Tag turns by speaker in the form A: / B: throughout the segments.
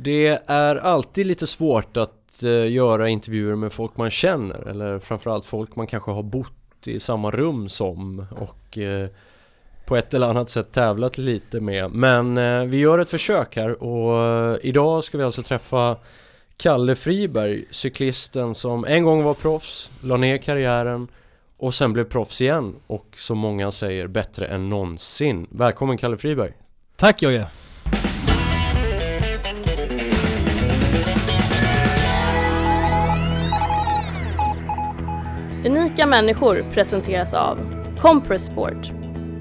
A: Det är alltid lite svårt att eh, göra intervjuer med folk man känner eller framförallt folk man kanske har bott i samma rum som och eh, på ett eller annat sätt tävlat lite med. Men eh, vi gör ett försök här och idag ska vi alltså träffa Kalle Friberg, cyklisten som en gång var proffs, la ner karriären och sen blev proffs igen och som många säger bättre än någonsin. Välkommen Kalle Friberg!
B: Tack Jojje!
C: Unika människor presenteras av Compressport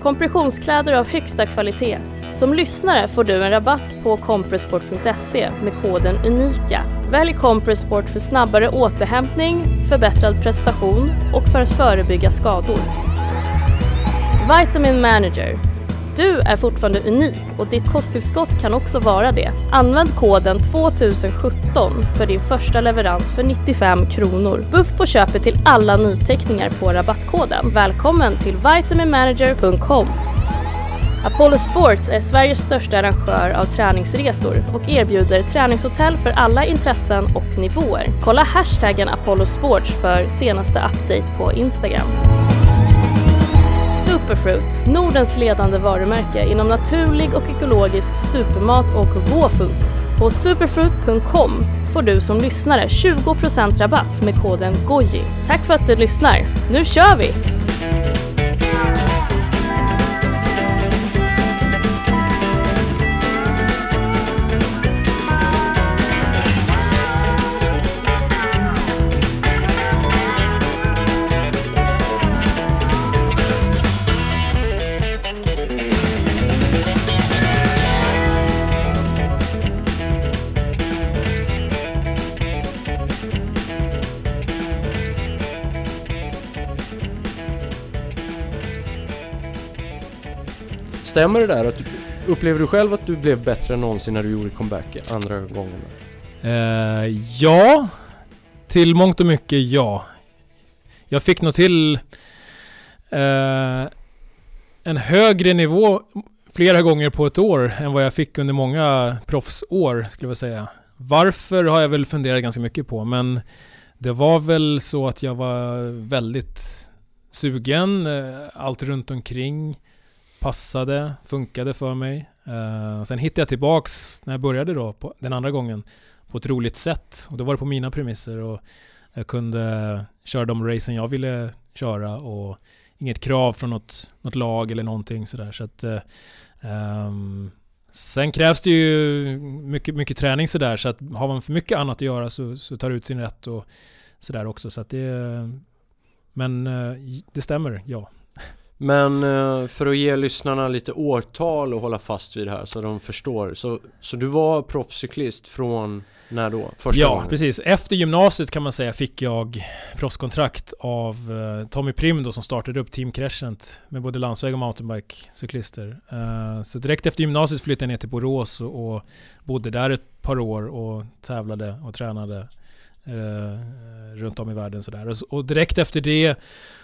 C: Kompressionskläder av högsta kvalitet. Som lyssnare får du en rabatt på compressport.se med koden UNIKA. Välj Compressport för snabbare återhämtning, förbättrad prestation och för att förebygga skador. Vitamin Manager du är fortfarande unik och ditt kosttillskott kan också vara det. Använd koden 2017 för din första leverans för 95 kronor. Buff på köpet till alla nyteckningar på rabattkoden. Välkommen till vitaminmanager.com. Apollo Sports är Sveriges största arrangör av träningsresor och erbjuder träningshotell för alla intressen och nivåer. Kolla hashtaggen Apollo Sports för senaste update på Instagram. Superfruit, Nordens ledande varumärke inom naturlig och ekologisk supermat och raw foods. På superfruit.com får du som lyssnare 20% rabatt med koden GOJI. Tack för att du lyssnar. Nu kör vi!
A: Stämmer det där? Att du, upplever du själv att du blev bättre än någonsin när du gjorde comeback andra gången?
B: Uh, ja, till mångt och mycket ja. Jag fick nog till uh, en högre nivå flera gånger på ett år än vad jag fick under många proffsår, skulle jag säga. Varför har jag väl funderat ganska mycket på, men det var väl så att jag var väldigt sugen, eh, allt runt omkring passade, funkade för mig. Uh, sen hittade jag tillbaks när jag började då, på, den andra gången, på ett roligt sätt. Och då var det på mina premisser och jag kunde köra de racen jag ville köra och inget krav från något, något lag eller någonting sådär. Så att, uh, um, sen krävs det ju mycket, mycket träning sådär, så att har man för mycket annat att göra så, så tar det ut sin rätt och sådär också. Så att det, men uh, det stämmer, ja.
A: Men eh, för att ge lyssnarna lite årtal och hålla fast vid det här så de förstår Så, så du var proffscyklist från när då?
B: Första ja, gången? precis. Efter gymnasiet kan man säga fick jag proffskontrakt av uh, Tommy Prim då som startade upp Team Crescent med både landsväg och mountainbike-cyklister. Uh, så direkt efter gymnasiet flyttade jag ner till Borås och, och bodde där ett par år och tävlade och tränade eh, runt om i världen sådär. Och, och direkt efter det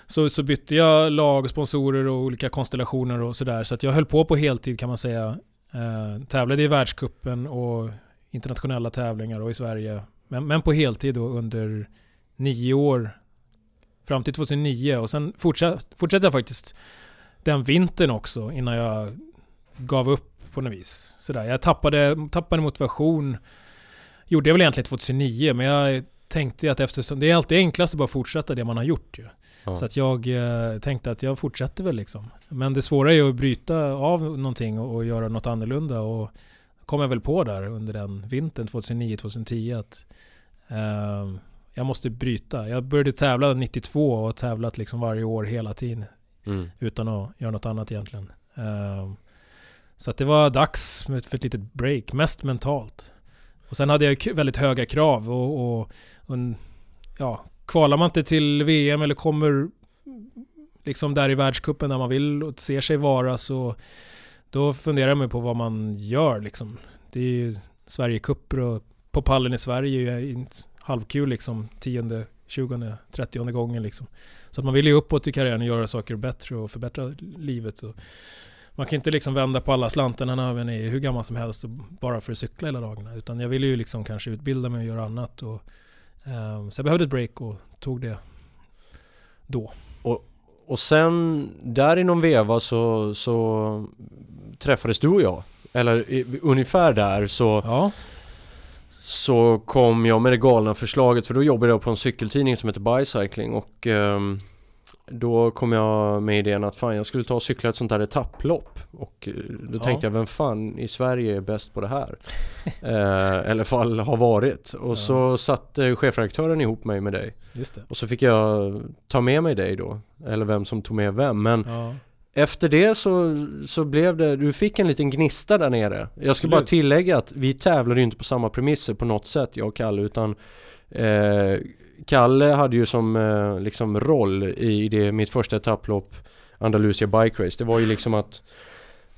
B: så, så bytte jag lag, sponsorer och olika konstellationer och sådär. Så att jag höll på på heltid kan man säga. Eh, tävlade i världskuppen och internationella tävlingar och i Sverige. Men, men på heltid då under nio år. Fram till 2009 och sen fortsatte, fortsatte jag faktiskt den vintern också innan jag gav upp på något vis. Sådär. Jag tappade, tappade motivation. Gjorde jag väl egentligen 2009 men jag tänkte att eftersom det är alltid enklast att bara fortsätta det man har gjort ju. Ja. Så att jag eh, tänkte att jag fortsätter väl liksom. Men det svåra är ju att bryta av någonting och, och göra något annorlunda och kom jag väl på där under den vintern 2009-2010 att eh, jag måste bryta. Jag började tävla 92 och har tävlat liksom varje år hela tiden. Mm. Utan att göra något annat egentligen. Eh, så att det var dags för ett litet break, mest mentalt. Och sen hade jag väldigt höga krav och, och, och ja, kvalar man inte till VM eller kommer liksom där i världskuppen där man vill och ser sig vara så då funderar man på vad man gör liksom. Det är ju Sverigecuper och på pallen i Sverige är ju halvkul liksom tionde, tjugonde, trettionde gången liksom. Så att man vill ju uppåt i karriären och göra saker bättre och förbättra livet. Och man kan inte liksom vända på alla slantarna när man är hur gammal som helst och bara för att cykla hela dagarna. Utan jag ville ju liksom kanske utbilda mig och göra annat. Och, eh, så jag behövde ett break och tog det då.
A: Och sen där i någon veva så, så träffades du och jag. Eller i, ungefär där så,
B: Ja,
A: så kom jag med det galna förslaget för då jobbade jag på en cykeltidning som heter Bicycling och ehm, då kom jag med idén att fan jag skulle ta och cykla ett sånt där etapplopp och eh, då
B: Ja.
A: tänkte jag vem fan i Sverige är bäst på det här? eh, eller fall har varit och
B: Ja.
A: så satte chefredaktören ihop mig med dig
B: just det.
A: och så fick jag ta med mig dig då eller vem som tog med vem men
B: Ja,
A: efter det så, så blev det, du fick en liten gnista där nere. Jag ska bara
B: Absolut.
A: tillägga att vi tävlade ju inte på samma premisser på något sätt, jag och Kalle, utan eh, Kalle hade ju som eh, liksom roll i det, mitt första etapplopp Andalusia Bike Race. Det var ju liksom att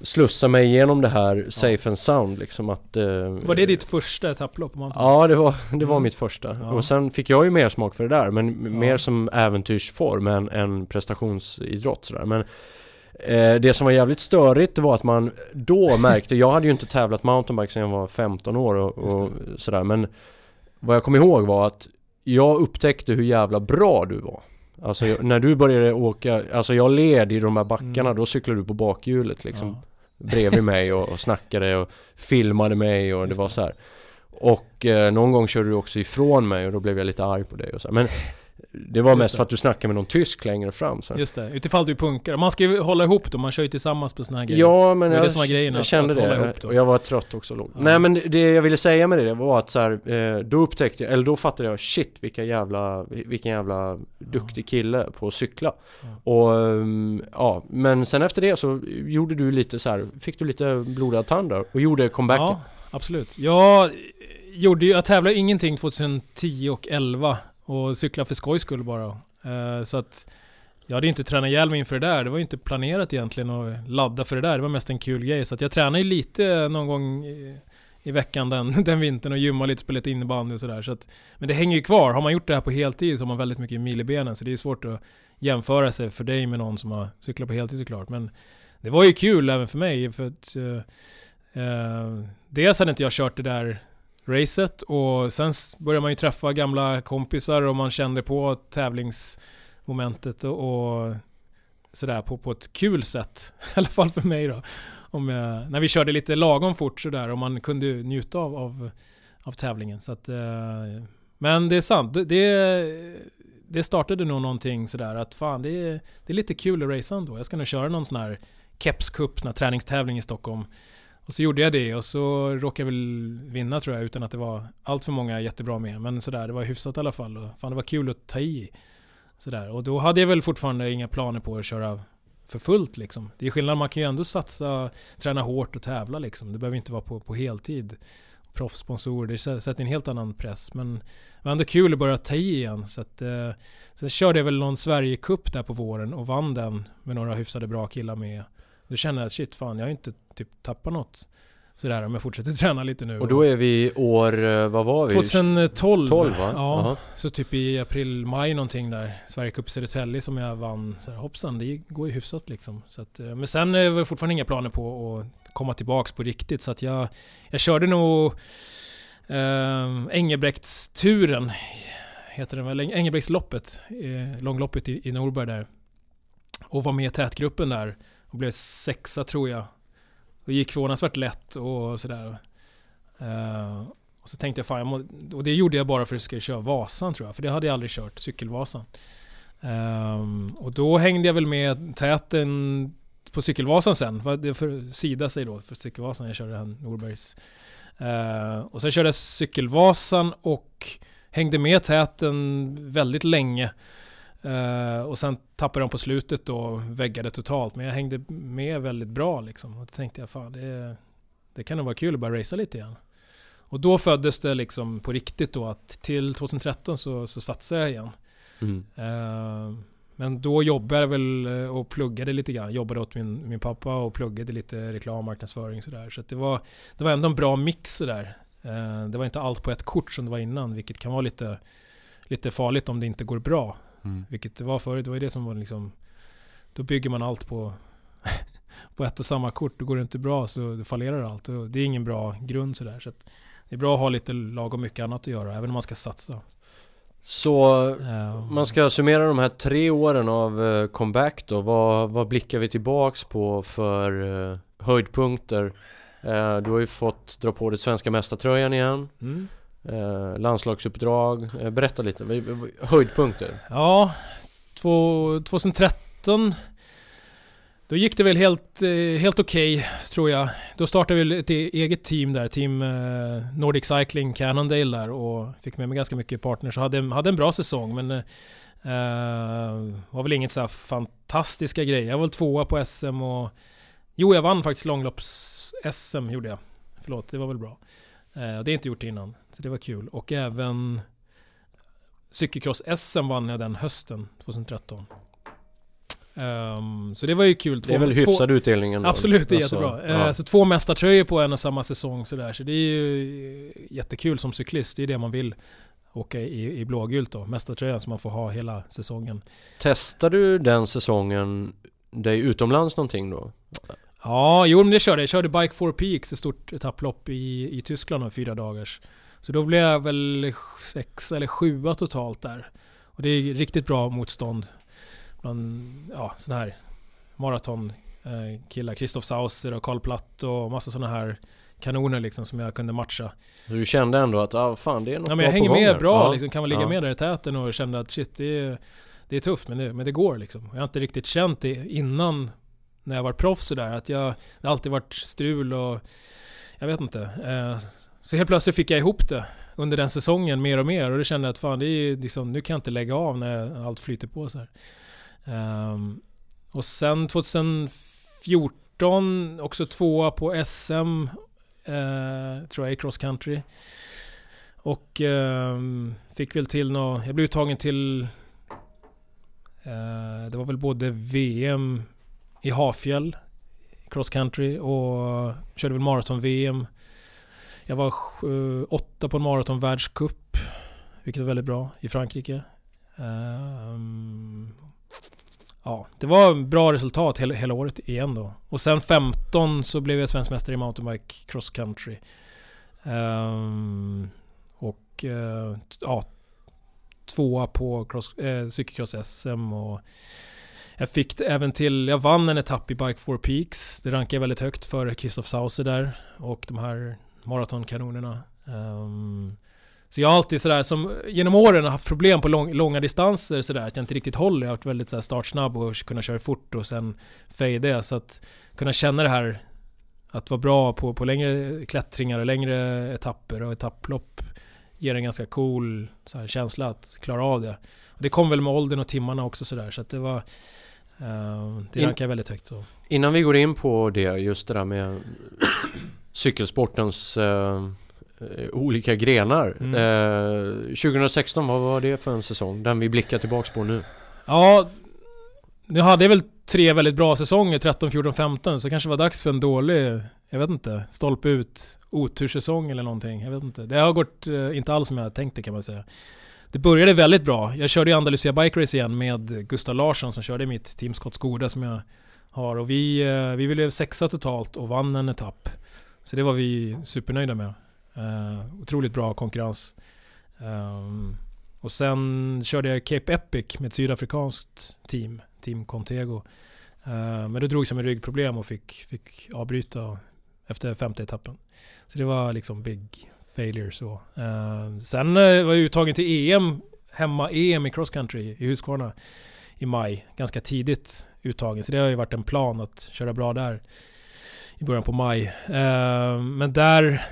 A: slussa mig igenom det här safe and sound liksom att... Eh,
B: var det ditt första etapplopp? man-
A: Ja, det var, det var
B: Mm.
A: mitt första.
B: Ja.
A: Och sen fick jag ju mer smak för det där, men
B: Ja.
A: mer som äventyrsform än, än prestationsidrott sådär. Men eh, det som var jävligt störigt var att man då märkte, jag hade ju inte tävlat mountainbike sedan jag var 15 år och, och sådär, men vad jag kom ihåg var att jag upptäckte hur jävla bra du var. Alltså jag, när du började åka, alltså jag led i de här backarna,
B: Mm.
A: då cyklade du på bakhjulet liksom
B: Ja.
A: bredvid mig och, och snackade och filmade mig och
B: Just
A: det var så här. Och eh, någon gång körde du också ifrån mig och då blev jag lite arg på dig och så här. Men det var
B: Just
A: mest
B: det.
A: för att du snackade med någon tysk längre fram så här.
B: Just det, utifall du punkar. Man ska ju hålla ihop då, man kör ju tillsammans på såna här grejer.
A: Ja men
B: Det
A: jag,
B: det som var grejen,
A: jag kände det och jag var trött också låg.
B: Ja.
A: Nej men det jag ville säga med det var att så här, eh, då upptäckte jag, eller då fattade jag shit vilka jävla, vilken jävla duktig kille på att cykla.
B: Ja.
A: Och ehm, ja, men sen efter det så gjorde du lite så här, fick du lite blodad tand där och gjorde comebacken.
B: Ja, absolut. Jag gjorde ju, jag tävlade ingenting 2010 och 11 och cykla för skojs skull bara. Eh, så att jag hade ju inte tränat ihjäl mig inför det där. Det var ju inte planerat egentligen att ladda för det där. Det var mest en kul grej. Så att jag tränade ju lite någon gång i, i veckan den, den vintern och gymmade lite, spelade lite innebandy och sådär. Så att, men det hänger ju kvar. Har man gjort det här på heltid så har man väldigt mycket mil i benen. Så det är svårt att jämföra sig för dig med någon som har cyklat på heltid såklart. Men det var ju kul även för mig. För att, Eh, eh dels hade inte jag kört det där racet och sen började man ju träffa gamla kompisar och man kände på tävlingsmomentet och, och sådär på, på ett kul sätt. I alla fall för mig då. Om jag, när vi körde lite lagom fort sådär och man kunde njuta av, av, av tävlingen. Så att, eh, men det är sant. Det, det, det startade nog någonting sådär att fan det är, det är lite kul att racea ändå. Jag ska nog köra någon sån här Keps Cup, sån här träningstävling i Stockholm. Och så gjorde jag det och så råkade jag väl vinna tror jag utan att det var allt för många jättebra med. Men sådär, det var hyfsat i alla fall och fan det var kul att ta i. Sådär. Och då hade jag väl fortfarande inga planer på att köra för fullt liksom. Det är skillnad, man kan ju ändå satsa, träna hårt och tävla liksom. Det behöver inte vara på, på heltid. Proffssponsorer, det sätter en helt annan press. Men det var ändå kul att börja ta i igen. Så att, eh, sen körde jag väl någon Sverige-cup där på våren och vann den med några hyfsade bra killar med. Då kände jag att shit fan, jag har inte typ tappat något. Sådär om jag fortsätter träna lite nu.
A: Och då är vi år, eh, vad var vi?
B: 2012.
A: 12 va?
B: Ja,
A: Jaha.
B: så typ i april, maj någonting där. Sverige Cup Södertälje som jag vann. Så här, hoppsan, det går ju hyfsat liksom. Så att, eh, men sen eh, var det fortfarande inga planer på att komma tillbaks på riktigt. Så att jag, jag körde nog eh, Engelbrektsturen. Heter den väl? Engelbrektsloppet. Eh, långloppet i, i Norberg där. Och var med i tätgruppen där. Och blev sexa tror jag. Och gick förvånansvärt lätt och sådär. Uh, och så tänkte jag fan, jag må, och det gjorde jag bara för att jag skulle köra Vasan tror jag. För det hade jag aldrig kört, cykelvasan. Um, och då hängde jag väl med täten på cykelvasan sen. Det för sida sig då för cykelvasan. Jag körde den Norbergs. Uh, och sen körde jag cykelvasan och hängde med täten väldigt länge. Eh, och sen tappade de på slutet och väggade totalt. Men jag hängde med väldigt bra liksom. Och då tänkte jag fan det, det kan nog vara kul att börja racea lite igen. Och då föddes det liksom på riktigt då att till 2013 så, så satsade jag igen.
A: Mm.
B: Eh, men då jobbade jag väl eh, och pluggade lite grann. Jobbade åt min, min pappa och pluggade lite reklam marknadsföring sådär. Så det, var, det var ändå en bra mix sådär. Eh, det var inte allt på ett kort som det var innan, vilket kan vara lite, lite farligt om det inte går bra.
A: Mm.
B: Vilket det var förut. Det var ju det som var liksom... Då bygger man allt på, på ett och samma kort. Då går det inte bra så fallerar allt. Och det är ingen bra grund sådär. Så det är bra att ha lite lagom mycket annat att göra, även om man ska satsa.
A: Så
B: Eh,
A: man ska summera de här tre åren av eh, comeback då. Vad, vad blickar vi tillbaks på för eh, höjdpunkter? Eh, du har ju fått dra på dig svenska mästartröjan igen.
B: Mm.
A: Eh, landslagsuppdrag. Eh, berätta lite. Höjdpunkter.
B: Ja, två- 2013 då gick det väl helt, eh, helt okej, tror jag. Då startade vi ett e- eget team där, Team eh, Nordic Cycling Cannondale där och fick med mig ganska mycket partners. Hade, hade en bra säsong men eh, var väl inget så här fantastiska grejer. Jag var väl tvåa på SM och... Jo, jag vann faktiskt långlopps-SM gjorde jag. Förlåt, det var väl bra. Eh, det är inte gjort innan, så det var kul. Och även cykelcross-SM vann jag den hösten 2013. Ehm, så det var ju kul.
A: Det är väl hyfsad utdelning ändå?
B: Absolut, det är
A: Alltså,
B: jättebra.
A: ja.
B: Eh, Så två mästartröjor på en och samma säsong sådär. Så det är ju jättekul som cyklist. Det är det man vill. Åka i, i blågult då. Mästartröjan som man får ha hela säsongen.
A: Testar du den säsongen dig utomlands någonting då?
B: Ja, jo men det körde jag. Jag körde Bike for Peaks, ett stort etapplopp i, i Tyskland om fyra dagars. Så då blev jag väl sex eller sjua totalt där. Och det är riktigt bra motstånd. Bland, ja, sådana här maratonkillar. Kristoff Sauser och Karl Platt och massa sådana här kanoner liksom som jag kunde matcha.
A: Så du kände ändå att, ah, fan det är något
B: Ja, men jag hänger med bra
A: Ja.
B: liksom, kan man ligga
A: Ja.
B: med där i täten och kände att shit, det är, det är tufft men det, men det går liksom. Jag har inte riktigt känt det innan när jag var proffs sådär, att jag, det har alltid varit strul och jag vet inte. Eh, så helt plötsligt fick jag ihop det under den säsongen mer och mer och då kände jag att fan, det är liksom, nu kan jag inte lägga av när allt flyter på så här. Ehm, och sen 2014 också tvåa på SM, uh, eh, tror jag, i cross country. Och ehm, fick väl till något, jag blev uttagen till uh, Det var väl både VM i Hafjäll Cross country och körde väl maraton-VM jag var sju- åtta på en maraton-världscup Vilket var väldigt bra i Frankrike Ehm, Ja, det var bra resultat hela, hela året igen då. Och sen 15 så blev jag svensk mästare i mountainbike cross country. Ehm, och uh, ja, tvåa på cross, eh, cykelcross-SM och jag fick även till, jag vann en etapp i Bike four Peaks. Det rankar jag väldigt högt före Christoph Sauser där och de här maratonkanonerna. Ehm, så jag har alltid sådär som genom åren har haft problem på lång, långa distanser sådär att jag inte riktigt håller. Jag har varit väldigt sådär startsnabb och kunna köra fort och sen fade Så att kunna känna det här att vara bra på, på längre klättringar och längre etapper och etapplopp ger en ganska cool så här, känsla att klara av det. Och det kom väl med åldern och timmarna också sådär så att det var eh, Det
A: In-
B: rankar jag väldigt högt så.
A: Innan vi går in på det, just det där med cykelsportens eh, eh, olika grenar.
B: Mm.
A: Eh, 2016, vad var det för en säsong? Den vi blickar tillbaks på nu.
B: Ja, nu hade jag väl tre väldigt bra säsonger, 13, 14, 15, så det kanske var dags för en dålig, jag vet inte, stolpe ut, otursäsong eller någonting. Jag vet inte. Det har gått eh, inte alls som jag tänkte kan man säga. Det började väldigt bra. Jag körde i Andalusia Bike Race igen med Gustav Larsson som körde i mitt team Scott Skoda som jag har. Och vi, eh, vi blev sexa totalt och vann en etapp. Så det var vi supernöjda med. Uh, otroligt bra konkurrens. Ehm, och sen körde jag Cape Epic med ett sydafrikanskt team, Team Contego. Eh, men då drog jag med ryggproblem och fick, fick avbryta efter femte etappen. Så det var liksom big failure så. Eh, sen eh, var jag uttagen till EM, hemma-EM i cross country i Husqvarna i maj. Ganska tidigt uttagen, så det har ju varit en plan att köra bra där i början på maj. Eh, men där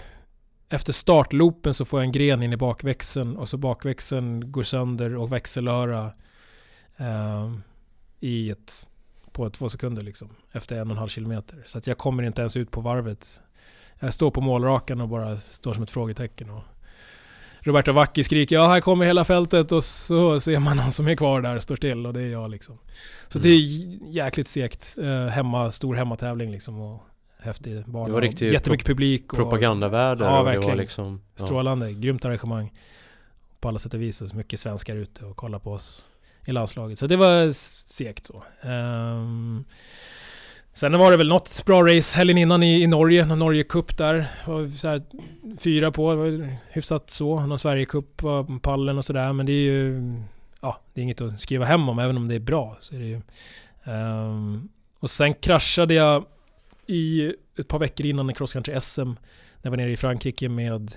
B: efter startloopen så får jag en gren in i bakväxeln och så bakväxeln går sönder och växelöra eh, i ett, på två sekunder liksom. Efter en och en halv kilometer. Så att jag kommer inte ens ut på varvet. Jag står på målrakan och bara står som ett frågetecken. Och Roberto Vacchi skriker ja här kommer hela fältet och så ser man någon som är kvar där och står still och det är jag liksom. Så
A: Mm.
B: det är jäkligt segt. Eh, hemma, stor hemmatävling liksom. Och häftig bana.
A: Det var riktigt
B: och Jättemycket publik. Och,
A: Propagandaväder
B: Ja,
A: och
B: verkligen.
A: liksom... Ja.
B: Strålande, grymt arrangemang. På alla sätt och vis. Och så mycket svenskar ute och kollar på oss i landslaget. Så det var segt så. Ehm, Sen var det väl något bra race helgen innan i, i Norge, någon Norge Cup där. Var så här, fyra på, det var hyfsat så. Någon Sverige Cup var på pallen och sådär. Men det är ju... Ja, det är inget att skriva hem om, även om det är bra. Så är det ju, um, och sen kraschade jag i ett par veckor innan en cross country SM. När jag var nere i Frankrike med,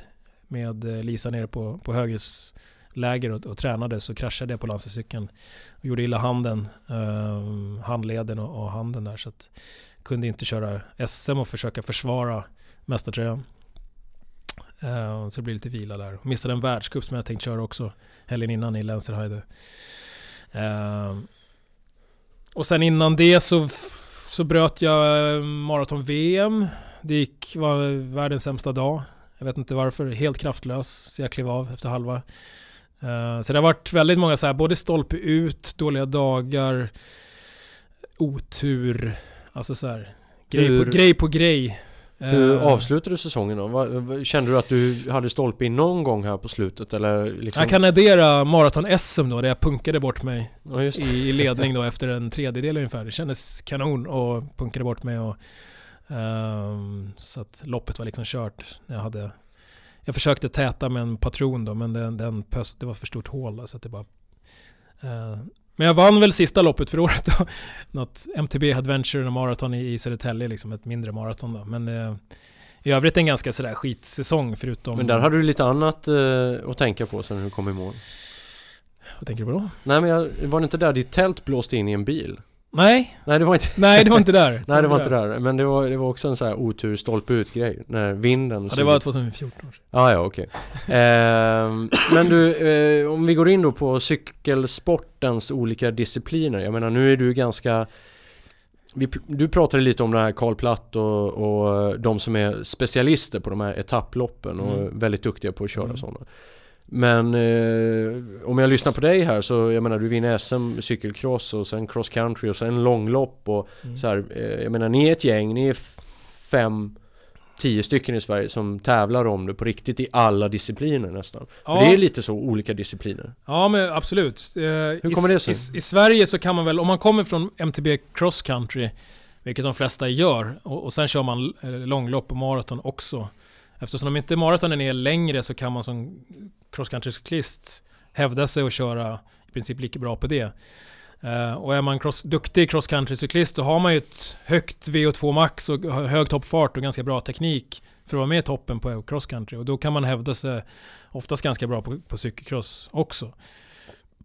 B: med eh, Lisa nere på, på Höges läger och, och tränade så kraschade jag på landsvägscykeln och gjorde illa handen, eh, handleden och, och, handen där så att kunde inte köra SM och försöka försvara mästartröjan. Eh, så det blir lite vila där. Missade en världscup som jag tänkt köra också helgen innan i Lenzerheide. Eh, och sen innan det så, så bröt jag maraton-VM. Det gick, var världens sämsta dag. Jag vet inte varför, helt kraftlös. Så jag klev av efter halva. Uh, så det har varit väldigt många så här, både stolpe ut, dåliga dagar, otur, alltså så här, grej, hur, på, grej på grej.
A: Hur uh, avslutade du säsongen då? Kände du att du hade stolpe in någon gång här på slutet eller? Liksom?
B: Jag kan addera maraton-SM då, där jag punkade bort mig ja, i ledning då efter en tredjedel ungefär. Det kändes kanon och punkade bort mig och um, så att loppet var liksom kört. Jag hade jag försökte täta med en patron då, men den, den pöst, det var för stort hål. Så att det bara, uh, men jag vann väl sista loppet för året då. Något MTB Adventure Marathon i, i Södertälje, liksom ett mindre maraton då. Men uh, i övrigt en ganska sådär skitsäsong förutom...
A: Men där hade du lite annat uh, att tänka på sen du kom i mål.
B: Vad tänker du på då?
A: Nej men jag, var det inte där ditt tält blåste in i en bil?
B: Nej.
A: Nej det var inte
B: Nej det var inte där.
A: Nej det var inte där. Men det var, det var också en sån här otur stolpe ut grej. När vinden
B: Ja det var 2014.
A: Ah, ja okej. Okay. eh, men du, eh, om vi går in då på cykelsportens olika discipliner. Jag menar nu är du ganska vi, du pratade lite om det här Karl Platt och, och de som är specialister på de här etapploppen och mm. väldigt duktiga på att köra mm. sådana. Men eh, om jag lyssnar på dig här så jag menar du vinner SM cykelcross och sen cross country och sen långlopp och mm. så här, eh, Jag menar ni är ett gäng, ni är fem Tio stycken i Sverige som tävlar om det på riktigt i alla discipliner nästan. Ja. det är lite så olika discipliner.
B: Ja men absolut.
A: Eh, Hur kommer
B: i,
A: det sig?
B: I, I, Sverige så kan man väl, om man kommer från MTB cross country Vilket de flesta gör och, och sen kör man eh, långlopp och maraton också Eftersom de inte maratonen är längre så kan man som cross country-cyklist hävda sig och köra i princip lika bra på det. Uh, och är man cross, duktig cross country-cyklist så har man ju ett högt VO2 max och hög toppfart och ganska bra teknik för att vara med i toppen på cross country. Och då kan man hävda sig oftast ganska bra på, på cykelcross också.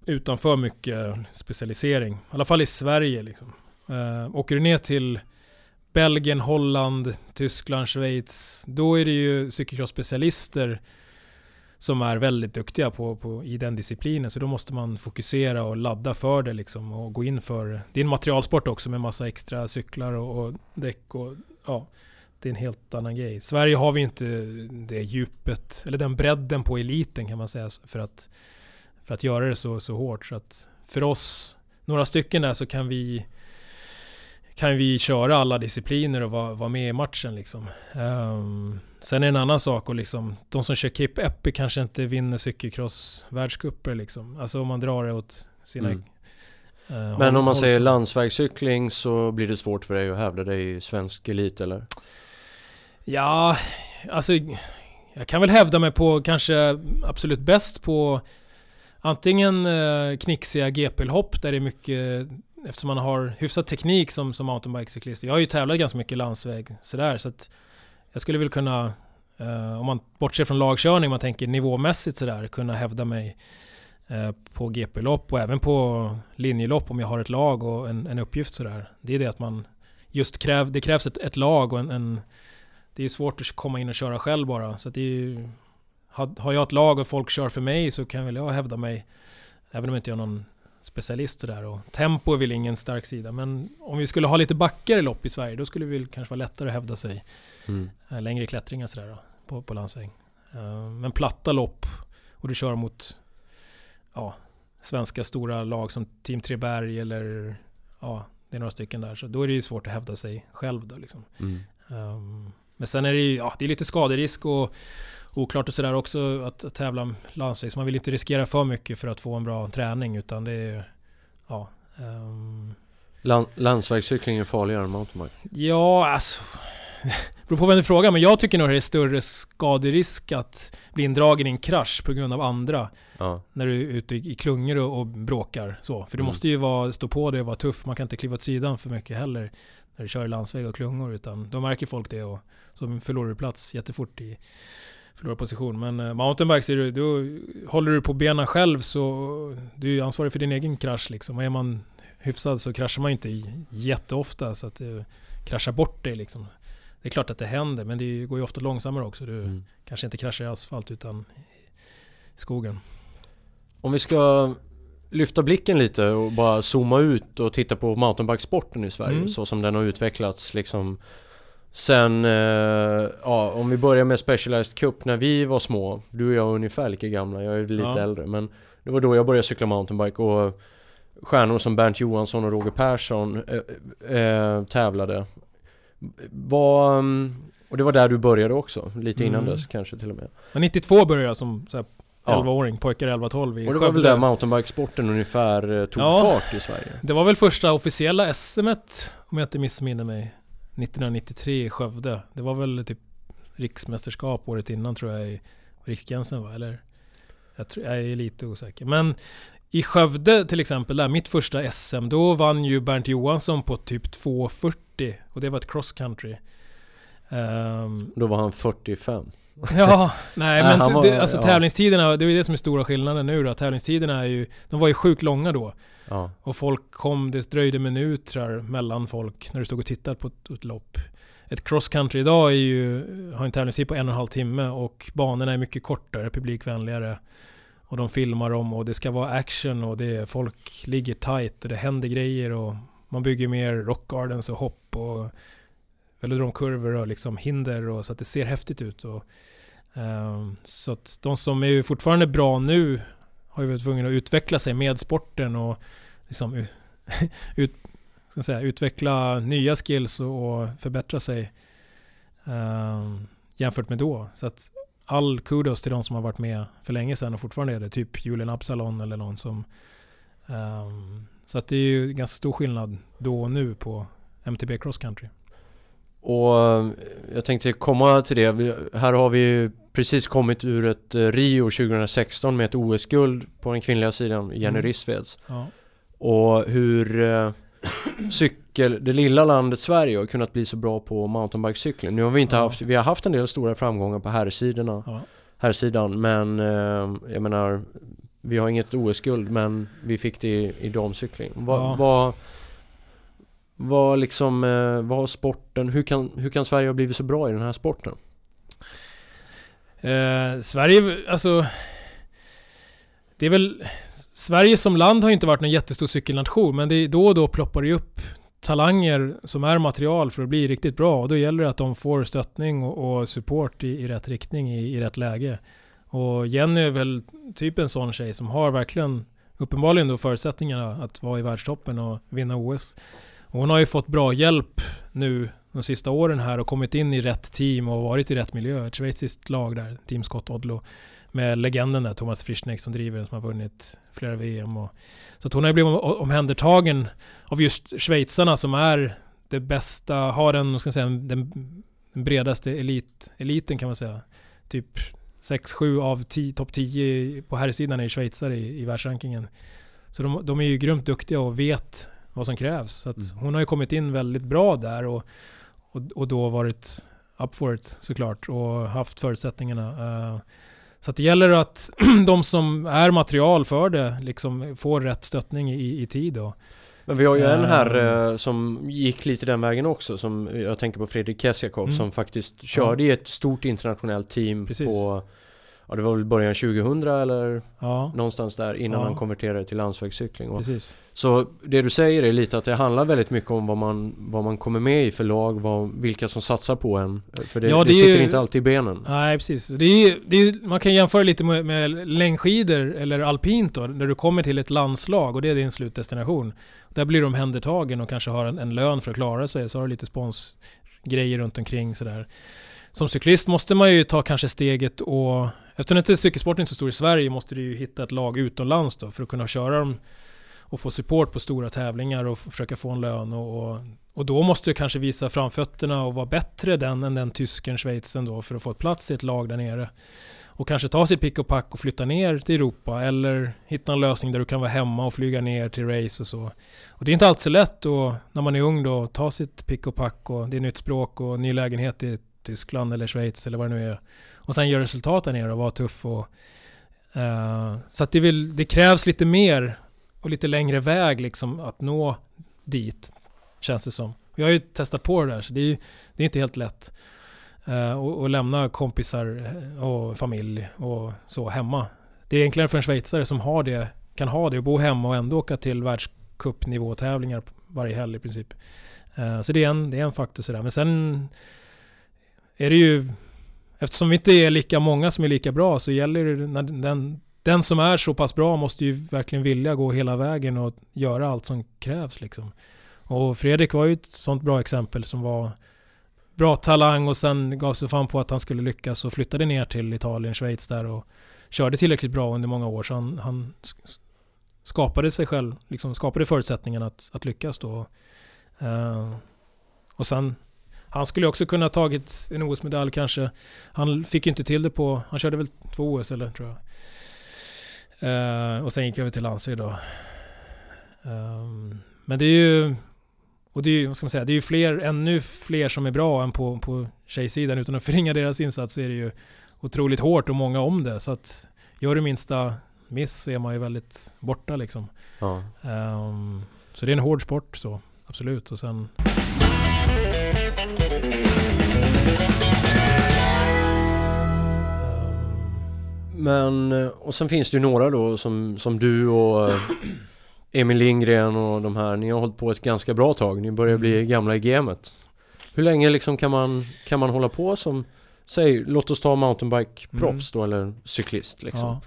B: Utan för mycket specialisering. I alla fall i Sverige liksom. Uh, åker du ner till Belgien, Holland, Tyskland, Schweiz. Då är det ju cykelcross-specialister som är väldigt duktiga på, på, i den disciplinen. Så då måste man fokusera och ladda för det liksom och gå in för... Det är en materialsport också med massa extra cyklar och, och däck och ja. Det är en helt annan grej. I Sverige har vi inte det djupet, eller den bredden på eliten kan man säga för att, för att göra det så, så hårt. Så att för oss, några stycken där så kan vi kan vi köra alla discipliner och vara, vara med i matchen liksom. Um, sen är det en annan sak och liksom, de som kör Kip Epi kanske inte vinner cykelcross-världscuper liksom. Alltså om man drar det åt sina... Mm.
A: Uh, Men om man säger landsvägscykling så blir det svårt för dig att hävda dig i svensk elit eller?
B: Ja, alltså jag kan väl hävda mig på kanske absolut bäst på antingen uh, knixiga GP-hopp där det är mycket eftersom man har hyfsad teknik som, som mountainbikecyklist. Jag har ju tävlat ganska mycket landsväg sådär så att jag skulle väl kunna, eh, om man bortser från lagkörning, man tänker nivåmässigt sådär, kunna hävda mig eh, på GP-lopp och även på linjelopp om jag har ett lag och en, en uppgift sådär. Det är det att man just kräv, det krävs ett, ett lag och en, en det är svårt att komma in och köra själv bara. Så det är ju, har, har jag ett lag och folk kör för mig så kan väl jag hävda mig Även om jag inte har någon specialist där och tempo är väl ingen stark sida. Men om vi skulle ha lite backar i lopp i Sverige då skulle vi kanske vara lättare att hävda sig. Mm. Eh, längre klättringar sådär då, på, på landsväg. Eh, men platta lopp och du kör mot ja, svenska stora lag som Team Treberg eller ja, det är några stycken där. Så då är det ju svårt att hävda sig själv då liksom. Mm. Um, men sen är det ju, ja, det är lite skaderisk och oklart och sådär också att, att tävla landsväg. Så man vill inte riskera för mycket för att få en bra träning utan det är ja. Um,
A: Lan landsvägscykling är farligare än mountainbike?
B: Ja, alltså... beror på vem du frågar, men jag tycker nog det är större skaderisk att bli indragen i en krasch på grund av andra.
A: Ja.
B: När du är ute i klungor och, och bråkar så. För du
A: Mm.
B: måste ju vara, stå på dig och vara tuff. Man kan inte kliva åt sidan för mycket heller. När du kör i landsväg och klungor. Utan då märker folk det och så förlorar du plats jättefort i förlorar position. Men uh, mountainbikes, är du, då håller du på benen själv så du är ansvarig för din egen krasch liksom. Och är man hyfsad så kraschar man ju inte jätteofta så att du kraschar bort dig liksom. Det är klart att det händer men det går ju ofta långsammare också. Du
A: Mm.
B: kanske inte kraschar i asfalt utan i skogen.
A: Om vi ska lyfta blicken lite och bara zooma ut och titta på mountainbikesporten i Sverige
B: Mm.
A: så som den har utvecklats liksom Sen, eh, ja om vi börjar med Specialized Cup när vi var små Du och jag är ungefär lika gamla, jag är lite
B: Ja.
A: äldre men Det var då jag började cykla mountainbike och Stjärnor som Bernt Johansson och Roger Persson eh, eh, tävlade var, mm, Och det var där du började också, lite innan
B: Mm.
A: dess kanske till och med
B: Men 92 började jag som så här,
A: Ja.
B: 11-åring, pojkar 11-12 i
A: Och det var väl
B: Skövde.
A: där mountainbikesporten ungefär eh, tog
B: Ja.
A: fart i Sverige?
B: Det var väl första officiella SMet, om jag inte missminner mig, 1993 i Skövde. Det var väl typ riksmästerskap året innan tror jag i Riksgränsen va? Eller? Jag, tror, jag är lite osäker. Men i Skövde till exempel, där mitt första SM, då vann ju Bernt Johansson på typ 2.40 och det var ett cross country. Um,
A: Då var han 45
B: Ja, nej men
A: han var-
B: det, alltså
A: ja.
B: tävlingstiderna, det är ju det som är stora skillnaden nu då. Tävlingstiderna är ju, de var ju sjukt långa då.
A: Ja,
B: Och folk kom, det dröjde minuter mellan folk när du stod och tittade på ett, ett lopp. Ett cross country idag är ju, har en tävlingstid på en och en halv timme och banorna är mycket kortare, publikvänligare. Och de filmar dem och det ska vara action och det, folk ligger tight och det händer grejer och man bygger mer rock gardens och hopp och velodromkurvor och liksom hinder och så att det ser häftigt ut. Och, ehm, så att de som är ju fortfarande bra nu har ju varit tvungna att utveckla sig med sporten och liksom ut, ska säga, utveckla nya skills och, och förbättra sig ehm, jämfört med då. Så att all kudos till de som har varit med för länge sedan och fortfarande är det. Typ Julian Absalon eller någon som... ehm, så att det är ju ganska stor skillnad då och nu på MTB Cross Country
A: och eh, jag tänkte komma till det. Här har vi precis kommit ur ett eh, Rio 2016 med ett OS-guld på den kvinnliga sidan, Jenny
B: Mm.
A: Rissveds.
B: Ja.
A: Och hur eh, cykel, det lilla landet Sverige har kunnat bli så bra på mountainbikecykling. Nu har vi inte
B: Ja.
A: haft, vi har haft en del stora framgångar på herrsidorna,
B: Ja.
A: herrsidan men eh, jag menar vi har inget OS-guld men vi fick det i, i damcykling. Vad,
B: Ja.
A: vad, vad liksom, eh, vad har sporten, hur kan, hur kan Sverige ha blivit så bra i den här sporten?
B: Eh, Sverige, alltså... Det är väl... Sverige som land har ju inte varit någon jättestor cykelnation, men det är då och då ploppar det ju upp talanger som är material för att bli riktigt bra. Och då gäller det att de får stöttning och, och support i, i rätt riktning, i, i rätt läge. Och Jenny är väl typ en sån tjej som har verkligen uppenbarligen då förutsättningarna att vara i världstoppen och vinna OS. Och hon har ju fått bra hjälp nu de sista åren här och kommit in i rätt team och varit i rätt miljö. Ett schweiziskt lag där, Team Scott Odlo. Med legenden där, Thomas Frischneck som driver den, som har vunnit flera VM. Och, så att hon har ju blivit omhändertagen av just schweizarna som är det bästa, har den, vad ska säga, den, den bredaste elit, eliten kan man säga. Typ 6-7 av topp 10 på här sidan är schweizare i, i världsrankingen. Så de, de är ju grymt duktiga och vet vad som krävs. Så
A: Mm.
B: hon har ju kommit in väldigt bra där och, och, och då varit up for it såklart och haft förutsättningarna. Eh, så det gäller att de som är material för det liksom får rätt stöttning i, i tid. Då.
A: Men vi har ju en här
B: Ehm.
A: eh, som gick lite den vägen också som jag tänker på Fredrik Kessiakov
B: Mm.
A: som faktiskt körde i ett stort internationellt team
B: Precis.
A: på Ja det var väl början 2000 eller
B: Ja,
A: någonstans där innan
B: Ja.
A: han konverterade till landsvägscykling
B: precis.
A: Så det du säger är lite att det handlar väldigt mycket om vad man, vad man kommer med i för lag, vad, vilka som satsar på en För det,
B: Ja,
A: det,
B: det
A: sitter
B: ju-
A: inte alltid i benen
B: Nej, precis. Det är, det är, man kan jämföra lite med, med längdskidor eller alpint då, när du kommer till ett landslag och det är din slutdestination. Där blir du omhändertagen och kanske har en, en lön för att klara sig, så har du lite sponsgrejer runt omkring sådär. Som cyklist måste man ju ta kanske steget och Eftersom inte cykelsporten är så stor i Sverige måste du ju hitta ett lag utomlands då för att kunna köra dem och få support på stora tävlingar och försöka få en lön och, och, och då måste du kanske visa framfötterna och vara bättre den än den tysken, schweizen då för att få ett plats i ett lag där nere. Och kanske ta sitt pick och pack och flytta ner till Europa eller hitta en lösning där du kan vara hemma och flyga ner till race och så. Och det är inte alltid så lätt då när man är ung då ta sitt pick och pack och det är nytt språk och ny lägenhet i Tyskland eller Schweiz eller vad det nu är. Och sen göra resultat där nere och vara tuff och uh, så att det, vill, det krävs lite mer och lite längre väg liksom att nå dit. Känns det som. Jag har ju testat på det där så det är, det är inte helt lätt. Uh, och, och, lämna kompisar eh, och familj och så hemma. Det är enklare för en schweizare som har det, kan ha det och bo hemma och ändå åka till världscupnivå tävlingar varje helg i princip. Uh, så det är, en, det är en faktor sådär. Men sen är det ju Eftersom vi inte är lika många som är lika bra så gäller det när den, den som är så pass bra måste ju verkligen vilja gå hela vägen och göra allt som krävs liksom. Och Fredrik var ju ett sånt bra exempel som var bra talang och sen gav sig fan på att han skulle lyckas och flyttade ner till Italien, Schweiz där och körde tillräckligt bra under många år så han, han skapade sig själv, liksom skapade förutsättningarna att, att lyckas då. Uh, och sen han skulle också kunna tagit en OS-medalj kanske. Han fick ju inte till det på, han körde väl två OS eller tror jag. Uh, och sen gick jag över till landsväg då. Um, men det är ju, och det är ju, vad ska man säga, det är ju fler, ännu fler som är bra än på, på tjejsidan. Utan att förringa deras insats så är det ju otroligt hårt och många om det. Så att gör du minsta miss så är man ju väldigt borta liksom. Ja. Um, så det är en hård sport så, absolut. Och sen
A: men, eh, och sen finns det ju några då som, som du och eh, Emil Lindgren och de här. Ni har hållit på ett ganska bra tag. Ni börjar bli mm. gamla i gamet. Hur länge liksom kan man, kan man hålla på som, säg, låt oss ta mountainbike-proffs mm. då eller cyklist liksom. Ja.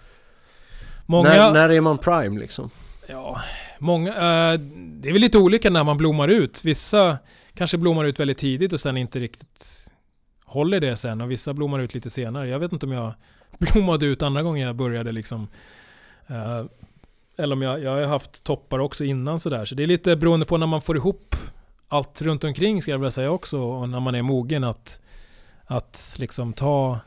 A: Många... När, när är man prime liksom?
B: Ja, många, uh, det är väl lite olika när man blommar ut. Vissa kanske blommar ut väldigt tidigt och sen inte riktigt håller det sen och vissa blommar ut lite senare. Jag vet inte om jag blommade ut andra gången jag började liksom. Eh, eller om jag, jag har haft toppar också innan sådär. Så det är lite beroende på när man får ihop allt runt omkring ska jag vilja säga också. Och när man är mogen att, att liksom ta,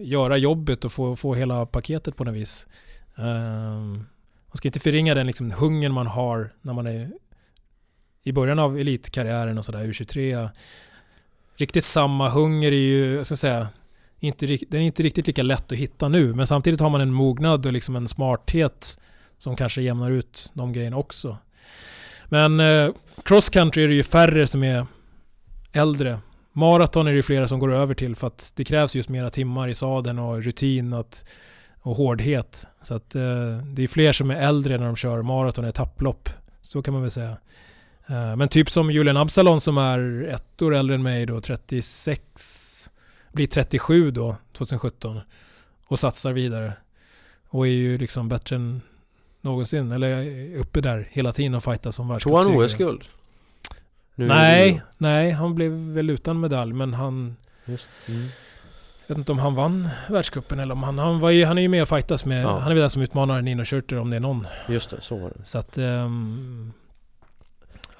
B: göra jobbet och få, få hela paketet på något vis. Um, man ska inte förringa den liksom hungern man har när man är i början av elitkarriären och sådär, U23. Riktigt samma hunger är ju, jag ska säga, inte, den är inte riktigt lika lätt att hitta nu. Men samtidigt har man en mognad och liksom en smarthet som kanske jämnar ut de grejerna också. Men eh, cross country är det ju färre som är äldre. Maraton är det ju flera som går över till för att det krävs just mera timmar i sadeln och rutin att, och hårdhet. Så att eh, det är fler som är äldre när de kör maraton, etapplopp. Så kan man väl säga. Eh, men typ som Julian Absalon som är ett år äldre än mig då, 36, blir 37 då, 2017. Och satsar vidare. Och är ju liksom bättre än någonsin. Eller uppe där hela tiden och fightas som
A: världscupsegrare. Tog han OS-guld?
B: Nej, nej, han blev väl utan medalj men han... Just, mm. Jag vet inte om han vann världscupen eller om han... Han, var ju, han är ju med och fightas med... Ja. Han är väl den som utmanar Nino Schurter om det är någon.
A: Just det, så var det.
B: Så att... Um,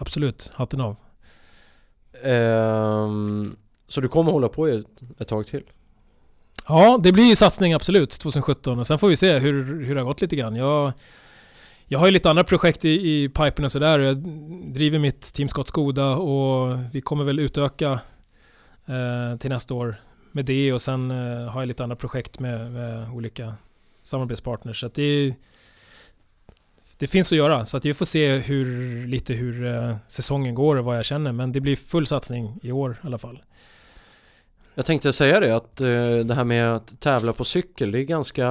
B: absolut. Hatten av.
A: Um, så du kommer hålla på ett, ett tag till?
B: Ja, det blir satsning absolut 2017 och sen får vi se hur, hur det har gått lite grann. Jag, jag har ju lite andra projekt i, i pipen och sådär. Jag driver mitt Team Scott Skoda och vi kommer väl utöka eh, till nästa år med det och sen eh, har jag lite andra projekt med, med olika samarbetspartners. Så det, det finns att göra. Så att vi får se hur, lite hur eh, säsongen går och vad jag känner. Men det blir full satsning i år i alla fall.
A: Jag tänkte säga det att eh, det här med att tävla på cykel det är ganska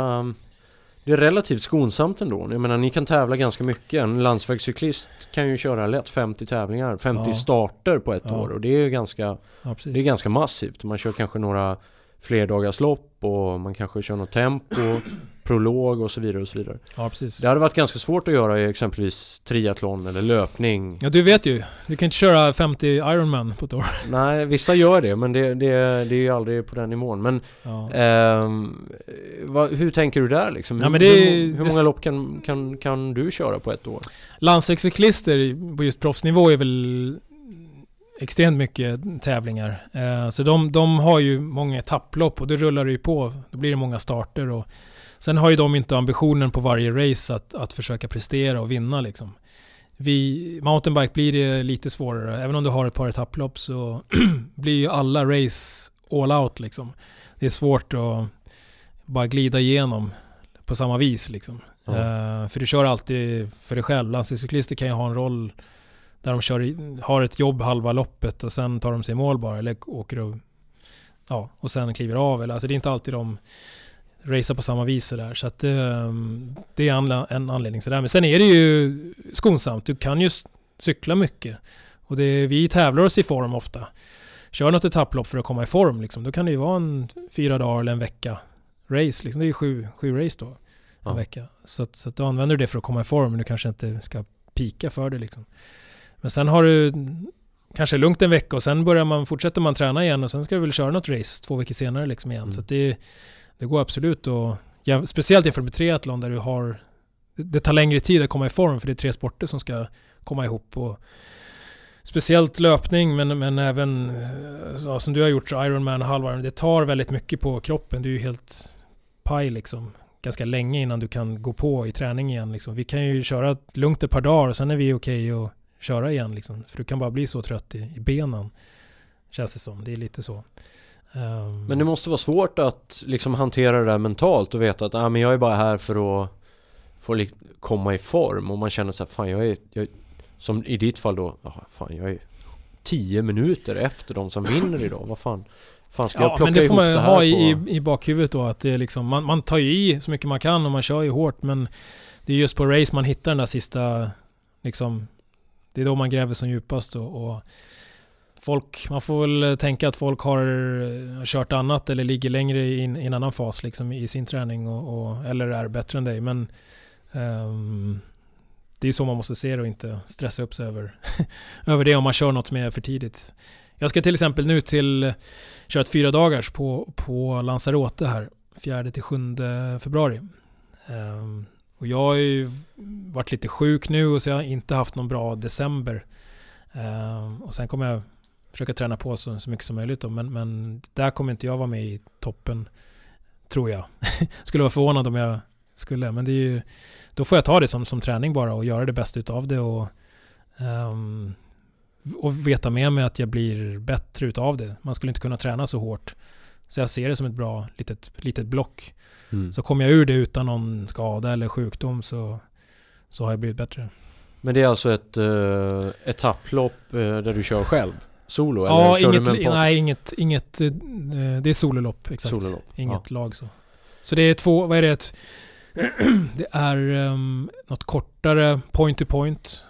A: Det är relativt skonsamt ändå. Jag menar ni kan tävla ganska mycket. En landsvägscyklist kan ju köra lätt 50 tävlingar, 50 ja. starter på ett ja. år och det är ganska ja, Det är ganska massivt. Man kör kanske några flerdagarslopp och man kanske kör något tempo prolog och så vidare och så vidare.
B: Ja, precis.
A: Det hade varit ganska svårt att göra i exempelvis triathlon eller löpning.
B: Ja, du vet ju. Du kan inte köra 50 Ironman på ett år.
A: Nej, vissa gör det men det, det, det är ju aldrig på den nivån. Men
B: Ja.
A: ehm, vad, hur tänker du där liksom?
B: Ja, men det-
A: hur, hur
B: det-
A: många lopp kan, kan, kan du köra på ett år?
B: Landsvägscyklister på just proffsnivå är väl extremt mycket tävlingar. Eh, så de, de har ju många etapplopp och det rullar det ju på. Då blir det många starter och sen har ju de inte ambitionen på varje race att, att försöka prestera och vinna liksom. Vi, mountainbike blir det lite svårare. Även om du har ett par etapplopp så blir ju alla race all out liksom. Det är svårt att bara glida igenom på samma vis liksom.
A: Ja.
B: Eh, för du kör alltid för dig själv. Landsvägscyklister kan ju ha en roll där de kör har ett jobb halva loppet och sen tar de sig i mål bara. Eller åker och, ja, och sen kliver av. Eller, alltså det är inte alltid de racear på samma vis där. Så att eh, det är anla- en anledning sådär. Men sen är det ju skonsamt. Du kan ju cykla mycket. Och det, vi tävlar oss i form ofta. Kör något etapplopp för att komma i form liksom. Då kan det ju vara en fyra dagar eller en vecka race. Liksom. Det är ju sju, sju race då. En
A: Ja.
B: vecka. Så, att, så att du använder det för att komma i form. Men du kanske inte ska pika för det liksom. Men sen har du kanske lugnt en vecka och sen börjar man, fortsätter man träna igen och sen ska du väl köra något race två veckor senare liksom igen.
A: Mm.
B: Så att det, det går absolut och ja, Speciellt jämfört med triathlon där du har Det tar längre tid att komma i form för det är tre sporter som ska komma ihop. Och speciellt löpning men, men även eh, ja, som du har gjort Ironman halvvarv. Det tar väldigt mycket på kroppen. Du är ju helt paj liksom. Ganska länge innan du kan gå på i träning igen. Liksom. Vi kan ju köra lugnt ett par dagar och sen är vi okej att köra igen. Liksom. För du kan bara bli så trött i, i benen. Känns det som. Det är lite så. Ehm,
A: Men det måste vara svårt att liksom hantera det där mentalt och veta att ah, men jag är bara här för att få komma i form och man känner så här, fan jag är, jag, som i ditt fall då, ah, fan jag är 10 minuter efter de som vinner idag, vad fan Fan ska jag
B: Ja,
A: plocka
B: men det får man
A: det
B: ha
A: på...
B: i, i, i bakhuvudet då. Att det är liksom, man, man tar ju i så mycket man kan och man kör ju hårt. Men det är just på race man hittar den där sista... Liksom, det är då man gräver som djupast. Och, och folk, man får väl tänka att folk har kört annat eller ligger längre i, en- i en annan fas liksom, i sin träning. Och, och, eller är bättre än dig. Men um, det är så man måste se det och inte stressa upp sig över, över det om man kör något som är för tidigt. Jag ska till exempel nu till köra ett fyra dagars på, på Lanzarote här. 4 till 7 februari. Um, och jag har ju varit lite sjuk nu och så jag har inte haft någon bra december. Ehm, och sen kommer jag försöka träna på så, så mycket som möjligt då. Men, men där kommer inte jag vara med i toppen. Tror jag. skulle vara förvånad om jag skulle. Men det är ju, då får jag ta det som, som träning bara och göra det bästa utav det. Och, um, och veta med mig att jag blir bättre utav det. Man skulle inte kunna träna så hårt. Så jag ser det som ett bra litet, litet block.
A: Mm.
B: Så kommer jag ur det utan någon skada eller sjukdom så, så har jag blivit bättre.
A: Men det är alltså ett uh, etapplopp eh, där du kör själv? Solo?
B: Ja,
A: eller
B: inget,
A: du
B: nej, inget, inget, eh, det är sololopp exakt.
A: Sololopp?
B: Inget lag så. Så det är två, vad är det? Det är um, något kortare point to point.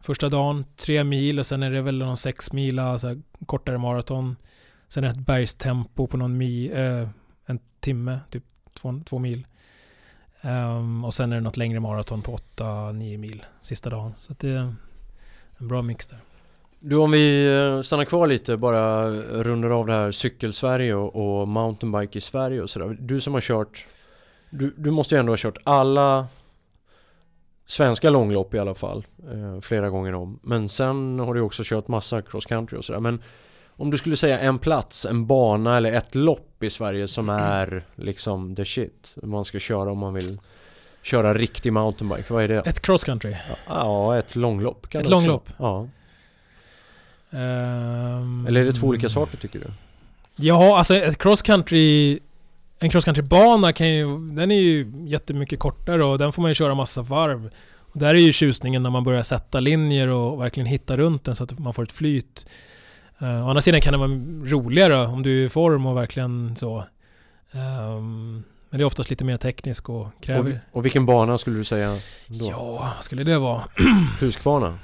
B: Första dagen, tre mil och sen är det väl någon sex mila, så här, kortare maraton. Sen är det ett bergstempo på någon mil, eh, en timme, typ två, två mil. Um, och sen är det något längre maraton på åtta, nio mil sista dagen. Så att det är en bra mix där.
A: Du om vi eh, stannar kvar lite bara rundar av det här Cykelsverige och, och mountainbike i Sverige och sådär. Du som har kört du, du måste ju ändå ha kört alla svenska långlopp i alla fall eh, flera gånger om. Men sen har du också kört massa cross country och sådär. Men om du skulle säga en plats, en bana eller ett lopp i Sverige som är liksom the shit man ska köra om man vill köra riktig mountainbike. Vad är det?
B: Ett cross country.
A: Ja, ett långlopp kan
B: Ett långlopp?
A: Ja.
B: Ehm,
A: Eller är det två olika saker tycker du?
B: Ja, alltså ett cross country En cross country-bana kan ju... Den är ju jättemycket kortare och den får man ju köra massa varv. Och där är ju tjusningen när man börjar sätta linjer och verkligen hitta runt den så att man får ett flyt. Uh, å andra sidan kan det vara roligare om du är i form och verkligen så. Ehm, men det är oftast lite mer tekniskt och
A: Och,
B: kräver...
A: och vilken bana skulle du säga då?
B: Ja, skulle det vara?
A: Husqvarna?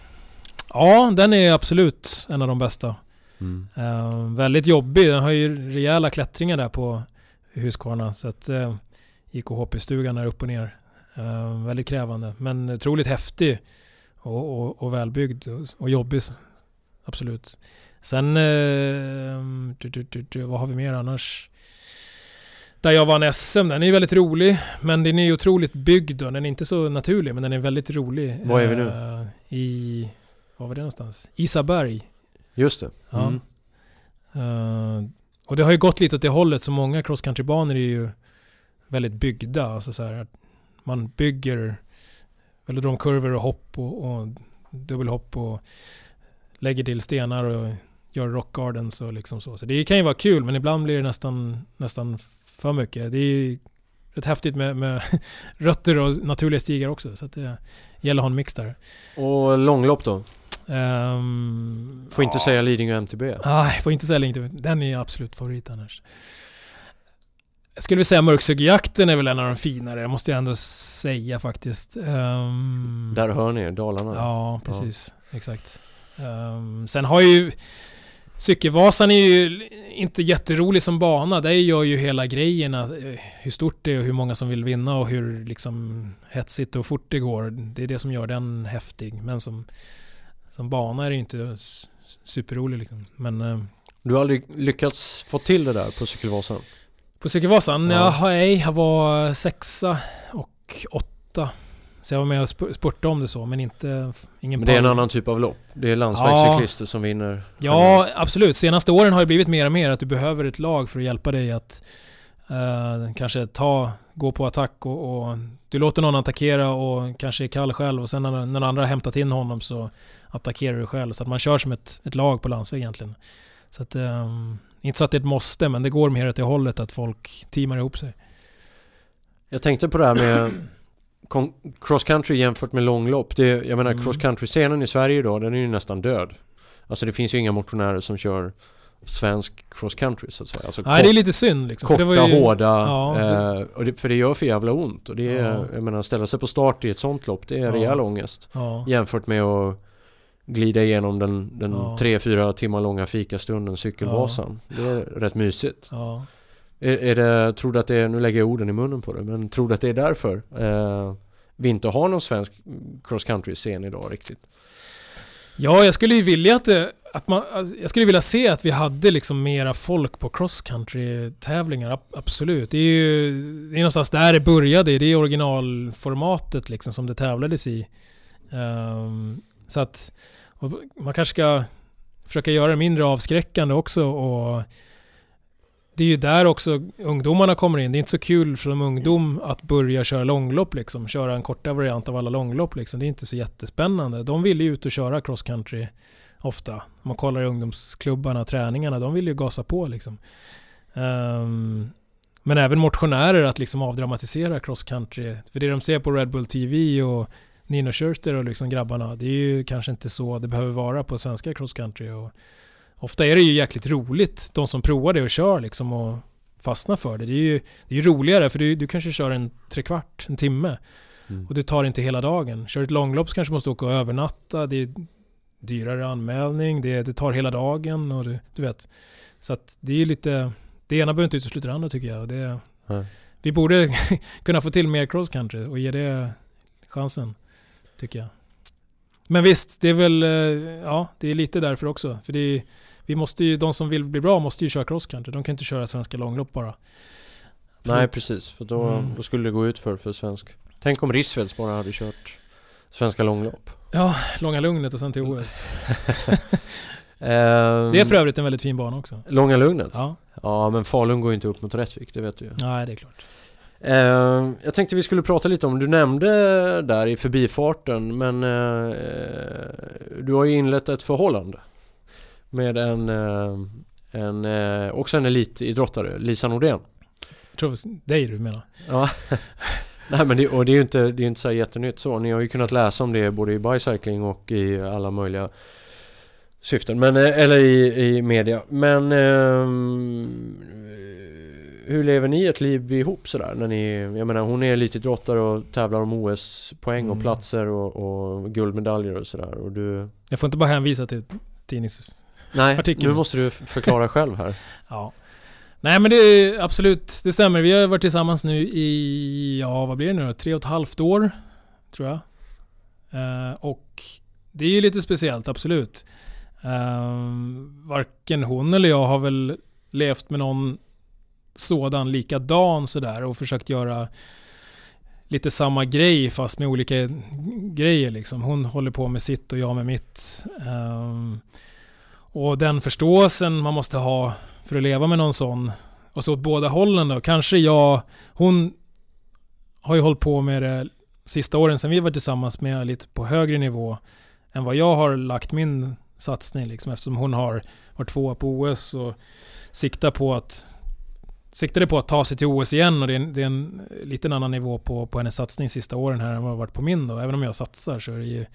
B: Ja, den är absolut en av de bästa.
A: Mm.
B: Eh, väldigt jobbig. Den har ju rejäla klättringar där på Husqvarna. Så att, eh, IKHP-stugan är upp och ner. Uh, väldigt krävande, men otroligt häftig och, och, och välbyggd och, och jobbig. Absolut. Sen, du, vad har vi mer annars? Där jag vann SM, den är väldigt rolig. Men den är otroligt byggd och den är inte så naturlig, men den är väldigt rolig.
A: Var är vi nu?
B: Uh, I, var var det någonstans? Isaberg.
A: Just det.
B: Mm. Uh, och det har ju gått lite åt det hållet, så många cross country-banor är ju väldigt byggda. Alltså så här, man bygger velodromkurvor och hopp och, och dubbelhopp och lägger till stenar och gör rock gardens och liksom så. Så det kan ju vara kul, men ibland blir det nästan, nästan för mycket. Det är rätt häftigt med, med rötter och naturliga stigar också. Så att det gäller att ha en mix där.
A: Och långlopp då?
B: Um,
A: får inte ja. säga Lidingö MTB?
B: Nej, får inte säga Lidingö. Den är absolut favorit annars. Jag skulle vilja säga Mörksögjakten är väl en av de finare, måste jag ändå säga faktiskt. Um,
A: Där hör ni Dalarna.
B: Ja, precis. Ja. Exakt. Um, sen har ju Cykelvasan är ju inte jätterolig som bana. Det gör ju hela grejen, eh, hur stort det är och hur många som vill vinna och hur liksom hetsigt och fort det går. Det är det som gör den häftig. Men som, som bana är det ju inte superrolig liksom. Men... Eh,
A: du har aldrig lyckats få till det där på Cykelvasan?
B: På Cykelvasan? Ja. Jag, nej, jag var sexa och åtta. Så jag var med och spurtade om det så, men inte... Ingen
A: men det är en annan typ av lopp? Det är landsvägscyklister ja. som vinner?
B: Ja, absolut. Senaste åren har det blivit mer och mer att du behöver ett lag för att hjälpa dig att uh, kanske ta, gå på attack och, och, du låter någon attackera och kanske är kall själv och sen när, när andra har hämtat in honom så attackerar du själv. Så att man kör som ett, ett lag på landsväg egentligen. Så att, um, inte så att det är ett måste, men det går mer åt det hållet att folk teamar ihop sig.
A: Jag tänkte på det här med cross country jämfört med långlopp. Det, jag menar mm. cross country-scenen i Sverige idag, den är ju nästan död. Alltså det finns ju inga motionärer som kör svensk cross country så att säga. Alltså
B: Nej kort, det är lite synd liksom.
A: Korta,
B: för
A: ju, hårda. Ja, det, eh, och det, för det gör för jävla ont. Och det är, ja. jag menar ställa sig på start i ett sånt lopp, det är ja. rejäl ångest. Ja. Jämfört med att glida igenom den, den ja. tre, fyra timmar långa fikastunden Cykelvasan. Det är rätt mysigt. Är, är, det, tror du att det är, nu lägger jag orden i munnen på det, men tror du att det är därför eh, vi inte har någon svensk cross country-scen idag riktigt?
B: Ja, jag skulle ju vilja att det, att man, alltså, jag skulle vilja se att vi hade liksom mera folk på cross country tävlingar, absolut. Det är ju det är någonstans där det började, det är originalformatet liksom som det tävlades i. Um, så att man kanske ska försöka göra det mindre avskräckande också och det är ju där också ungdomarna kommer in. Det är inte så kul för en ungdom att börja köra långlopp liksom. Köra en kortare variant av alla långlopp liksom. Det är inte så jättespännande. De vill ju ut och köra cross country ofta. Om man kollar i ungdomsklubbarna, träningarna, de vill ju gasa på liksom. Um, men även motionärer att liksom avdramatisera cross country. För det de ser på Red Bull TV och Nino Schurter och liksom grabbarna, det är ju kanske inte så det behöver vara på svenska cross country. Och ofta är det ju jäkligt roligt, de som provar det och kör liksom och fastnar för det. Det är ju, det är roligare för du, du kanske kör en trekvart, en timme. Mm. Och det tar inte hela dagen. Kör ett långlopp så kanske måste åka och övernatta. Det är dyrare anmälning, det, det tar hela dagen och det, du vet. Så att det är lite, det ena behöver inte utesluta det andra tycker jag. Det, Vi borde kunna få till mer cross country och ge det chansen. Tycker jag. Men visst, det är väl, eh, ja, det är lite därför också. För det är, vi måste ju, de som vill bli bra måste ju köra cross country. De kan inte köra svenska långlopp bara.
A: Nej precis, för då, mm. då skulle det gå ut för, för svensk. Tänk om Rissfeldt bara hade kört svenska långlopp.
B: Ja, Långa Lugnet och sen till OS. Ehm, det är för övrigt en väldigt fin bana också.
A: Långa Lugnet?
B: Ja.
A: Ja, men Falun går ju inte upp mot Rättvik, det vet du ju.
B: Nej, det är klart.
A: Uh, jag tänkte vi skulle prata lite om, du nämnde där i förbifarten men uh, du har ju inlett ett förhållande med en, uh, en också en elitidrottare, Lisa Nordén.
B: Jag tror dig du menar.
A: Ja. Nej men det, och det är ju inte, det är inte så jättenytt så. Ni har ju kunnat läsa om det både i bicycling och i alla möjliga syften. Men, eller i, i media. Men ehm, hur lever ni ett liv ihop sådär? När ni, jag menar hon är elitidrottare och tävlar om OS-poäng mm. och platser och, och, guldmedaljer och sådär och du...
B: Jag får inte bara hänvisa till tidningsartikeln.
A: Nej, nu måste du förklara själv här.
B: ja. Nej men det är absolut, det stämmer. Vi har varit tillsammans nu i, ja vad blir det nu då? Tre och ett halvt år, tror jag. Eh, och det är ju lite speciellt, absolut. Eh, varken hon eller jag har väl levt med någon sådan likadan sådär och försökt göra lite samma grej fast med olika grejer liksom. Hon håller på med sitt och jag med mitt. Um, och den förståelsen man måste ha för att leva med någon sån. Och så åt båda hållen då. Kanske jag, hon har ju hållit på med det sista åren sen vi var tillsammans med lite på högre nivå än vad jag har lagt min satsning liksom eftersom hon har varit tvåa på OS och siktar på att siktade på att ta sig till OS igen och det är en, det är en eh, liten annan nivå på, på hennes satsning sista åren här än vad det varit på min då. Även om jag satsar så är det ju...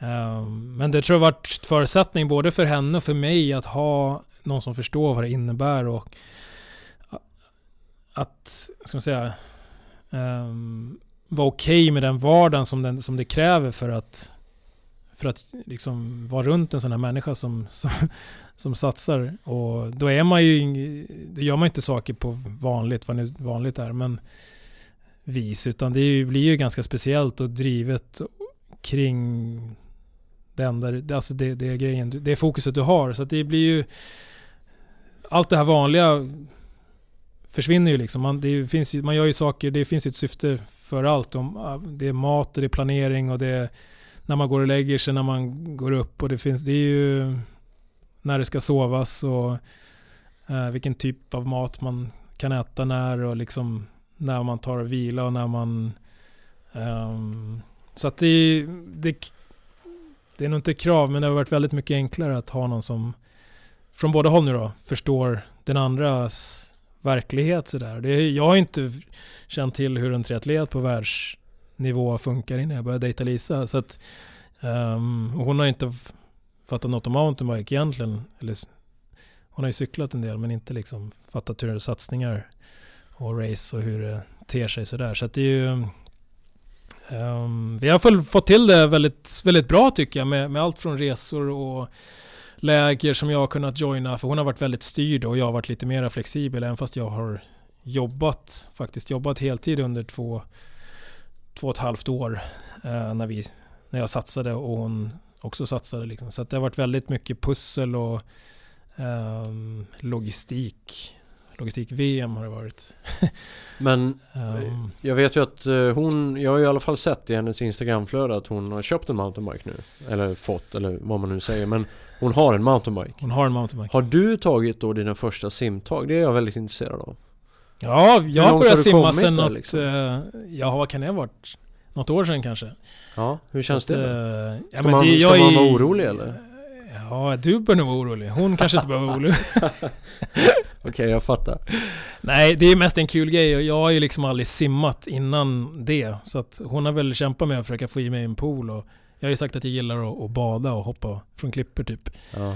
B: Um, men det tror jag varit förutsättning både för henne och för mig att ha någon som förstår vad det innebär och att, ska man säga, um, vara okej okay med den vardagen som, den, som det kräver för att för att liksom vara runt en sån här människa som, som, som satsar. Och då är man ju, då gör man inte saker på vanligt, vad nu vanligt är, men vis. Utan det ju, blir ju ganska speciellt och drivet kring den där, alltså det, det är grejen, det är fokuset du har. Så att det blir ju, allt det här vanliga försvinner ju liksom. Man, det finns ju, man gör ju saker, det finns ju ett syfte för allt. Det är mat, det är planering och det är när man går och lägger sig, när man går upp och det finns, det är ju när det ska sovas och eh, vilken typ av mat man kan äta när och liksom när man tar och vila och när man um, så att det, det, det är nog inte krav men det har varit väldigt mycket enklare att ha någon som från båda håll nu då förstår den andras verklighet sådär. Det, jag har inte känt till hur en triatlet på världs nivå funkar innan jag började dejta Lisa. Så att, um, hon har inte fattat något om mountainbike egentligen. Eller, hon har ju cyklat en del men inte liksom fattat hur satsningar och race och hur det ter sig sådär. Så att det är ju... Um, vi har fått till det väldigt, väldigt bra tycker jag med, med allt från resor och läger som jag har kunnat joina. För hon har varit väldigt styrd och jag har varit lite mer flexibel även fast jag har jobbat, faktiskt jobbat heltid under två, två och ett halvt år eh, när, vi, när jag satsade och hon också satsade. Liksom. Så det har varit väldigt mycket pussel och um, logistik. Logistik-VM har det varit.
A: Men um, jag vet ju att uh, hon, jag har i alla fall sett i hennes Instagramflöde att hon har köpt en mountainbike nu. Eller fått, eller vad man nu säger. Men hon har en mountainbike.
B: Hon har en mountainbike.
A: Har du tagit då dina första simtag? Det är jag väldigt intresserad av.
B: Ja, jag har börjat simma sen något, liksom? uh, ja vad kan det ha varit? Något år sedan kanske.
A: Ja, hur känns så det?
B: Att, eh,
A: ja, ska man, det, ska man vara orolig eller?
B: Ja, du bör nog vara orolig. Hon kanske inte behöver vara orolig.
A: Okej, okay, jag fattar.
B: Nej, det är mest en kul grej och jag har ju liksom aldrig simmat innan det. Så att hon har väl kämpat med att försöka få i mig en pool och jag har ju sagt att jag gillar att, att bada och hoppa från klippor typ. Ja.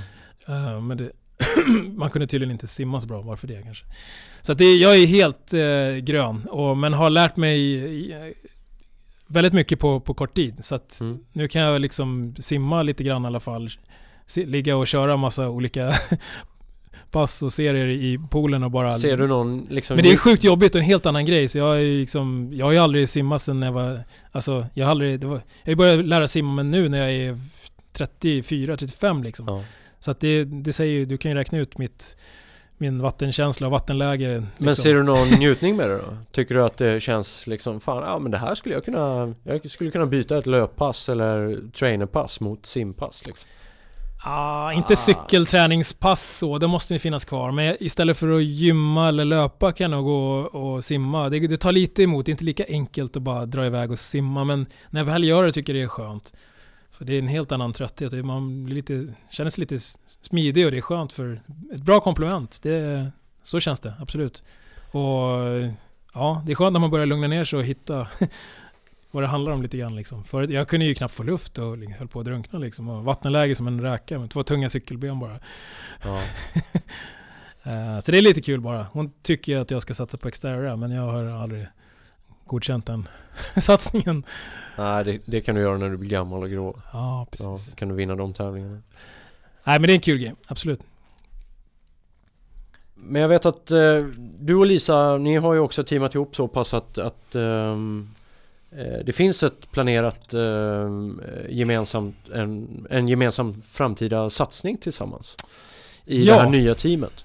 B: Uh, men det, man kunde tydligen inte simma så bra, varför det kanske? Så att det, jag är helt uh, grön, och, men har lärt mig väldigt mycket på, på kort tid. Så att mm. nu kan jag liksom simma lite grann i alla fall. Ligga och köra massa olika pass och serier i poolen och bara...
A: Ser du någon liksom...
B: Men det är sjukt jobbigt och en helt annan grej. Så jag är liksom... Jag har ju aldrig simmat sen jag var... Alltså, jag har aldrig... Var, jag började lära simma men nu när jag är 34, 35 liksom. Ja. Så att det, det säger ju... Du kan ju räkna ut mitt min vattenkänsla och vattenläge. Liksom.
A: Men ser du någon njutning med det då? Tycker du att det känns liksom, fan, ja men det här skulle jag kunna, jag skulle kunna byta ett löppass eller trainerpass mot simpass liksom?
B: Ah, inte ah. cykelträningspass så, det måste ju finnas kvar. Men istället för att gymma eller löpa kan jag nog gå och simma. Det, det tar lite emot, det är inte lika enkelt att bara dra iväg och simma. Men när jag väl gör det tycker jag det är skönt. För det är en helt annan trötthet. Man blir lite, känner sig lite smidig och det är skönt för ett bra komplement. Det, så känns det, absolut. Och ja, det är skönt när man börjar lugna ner sig och hitta vad det handlar om lite grann liksom. För jag kunde ju knappt få luft och höll på att drunkna liksom. Och vattenläge som en räka med två tunga cykelben bara. Ja. Eh, så det är lite kul bara. Hon tycker att jag ska satsa på Xterra men jag har aldrig godkänt den satsningen.
A: Nej, det, det, kan du göra när du blir gammal och grå.
B: Ja, precis.
A: Ja, kan du vinna de tävlingarna.
B: Nej, men det är en kul game, absolut.
A: Men jag vet att eh, du och Lisa, ni har ju också teamat ihop så pass att, att ehm, eh, det finns ett planerat eh, gemensamt, en, en gemensam framtida satsning tillsammans i
B: Ja.
A: det här nya teamet.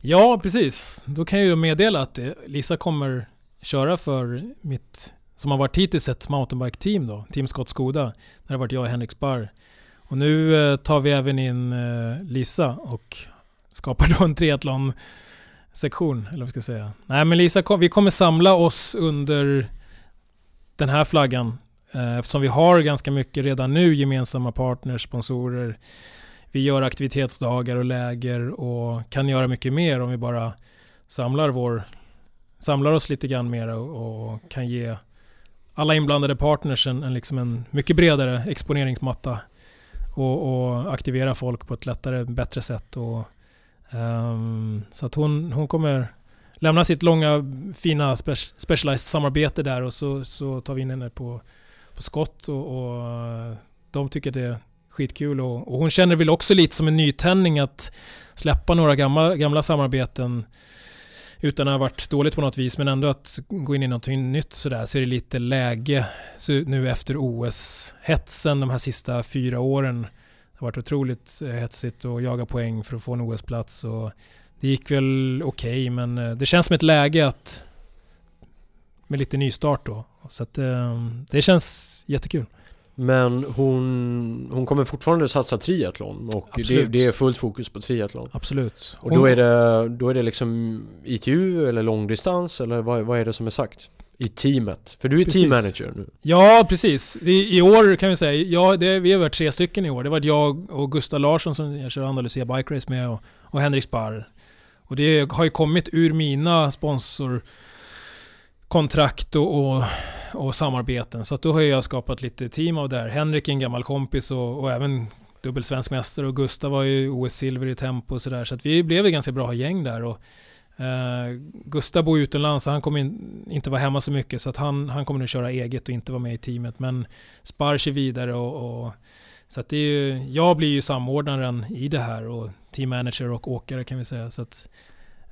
B: Ja, precis. Då kan jag ju meddela att eh, Lisa kommer köra för mitt, som har varit hittills ett mountainbike-team då, Team Scott Skoda. Där det har varit jag och Henrik Sparr. Och nu eh, tar vi även in eh, Lisa och skapar då en triathlon-sektion, eller vad ska jag säga. Nej men Lisa, kom, vi kommer samla oss under den här flaggan. Eh, eftersom vi har ganska mycket redan nu gemensamma partners, sponsorer. Vi gör aktivitetsdagar och läger och kan göra mycket mer om vi bara samlar vår samlar oss lite grann mer och, och kan ge alla inblandade partners en, en, liksom en mycket bredare exponeringsmatta och, och aktivera folk på ett lättare, bättre sätt. Och, um, så att hon, hon kommer lämna sitt långa fina spe- specialized-samarbete där och så, så tar vi in henne på, på skott och, och eh, de tycker det är skitkul och, och hon känner väl också lite som en nytändning att släppa några gamla, gamla samarbeten utan att ha varit dåligt på något vis men ändå att gå in i någonting nytt sådär så är det lite läge så nu efter OS-hetsen de här sista fyra åren. Det har varit otroligt eh, hetsigt att jaga poäng för att få en OS-plats och det gick väl okej men eh, det känns som ett läge att med lite nystart då. Så att eh, det känns jättekul.
A: Men hon, hon kommer fortfarande satsa triathlon och det, det är fullt fokus på triathlon.
B: Absolut.
A: Och då är det, då är det liksom ITU eller långdistans eller vad, vad är det som är sagt? I teamet? För du är
B: Precis.
A: team manager nu.
B: Ja, precis. I, i år kan vi säga, ja, det, vi har varit tre stycken i år. Det var jag och Gustav Larsson som jag kör Andalusia Bike Race med och, och Henrik Sparr. Och det har ju kommit ur mina sponsorkontrakt och, och, och samarbeten. Så att då har jag skapat lite team av det här. Henrik är en gammal kompis och, och även dubbel svensk mästare och Gustav var ju OS-silver i tempo och sådär. Så att vi blev ett ganska bra gäng där. Och, Eh, Gustav bor utomlands så han kommer in, inte vara hemma så mycket så att han, han kommer nu köra eget och inte vara med i teamet. Men Spar sig vidare och, och så att det är ju, jag blir ju samordnaren i det här och teammanager och åkare kan vi säga. Så att,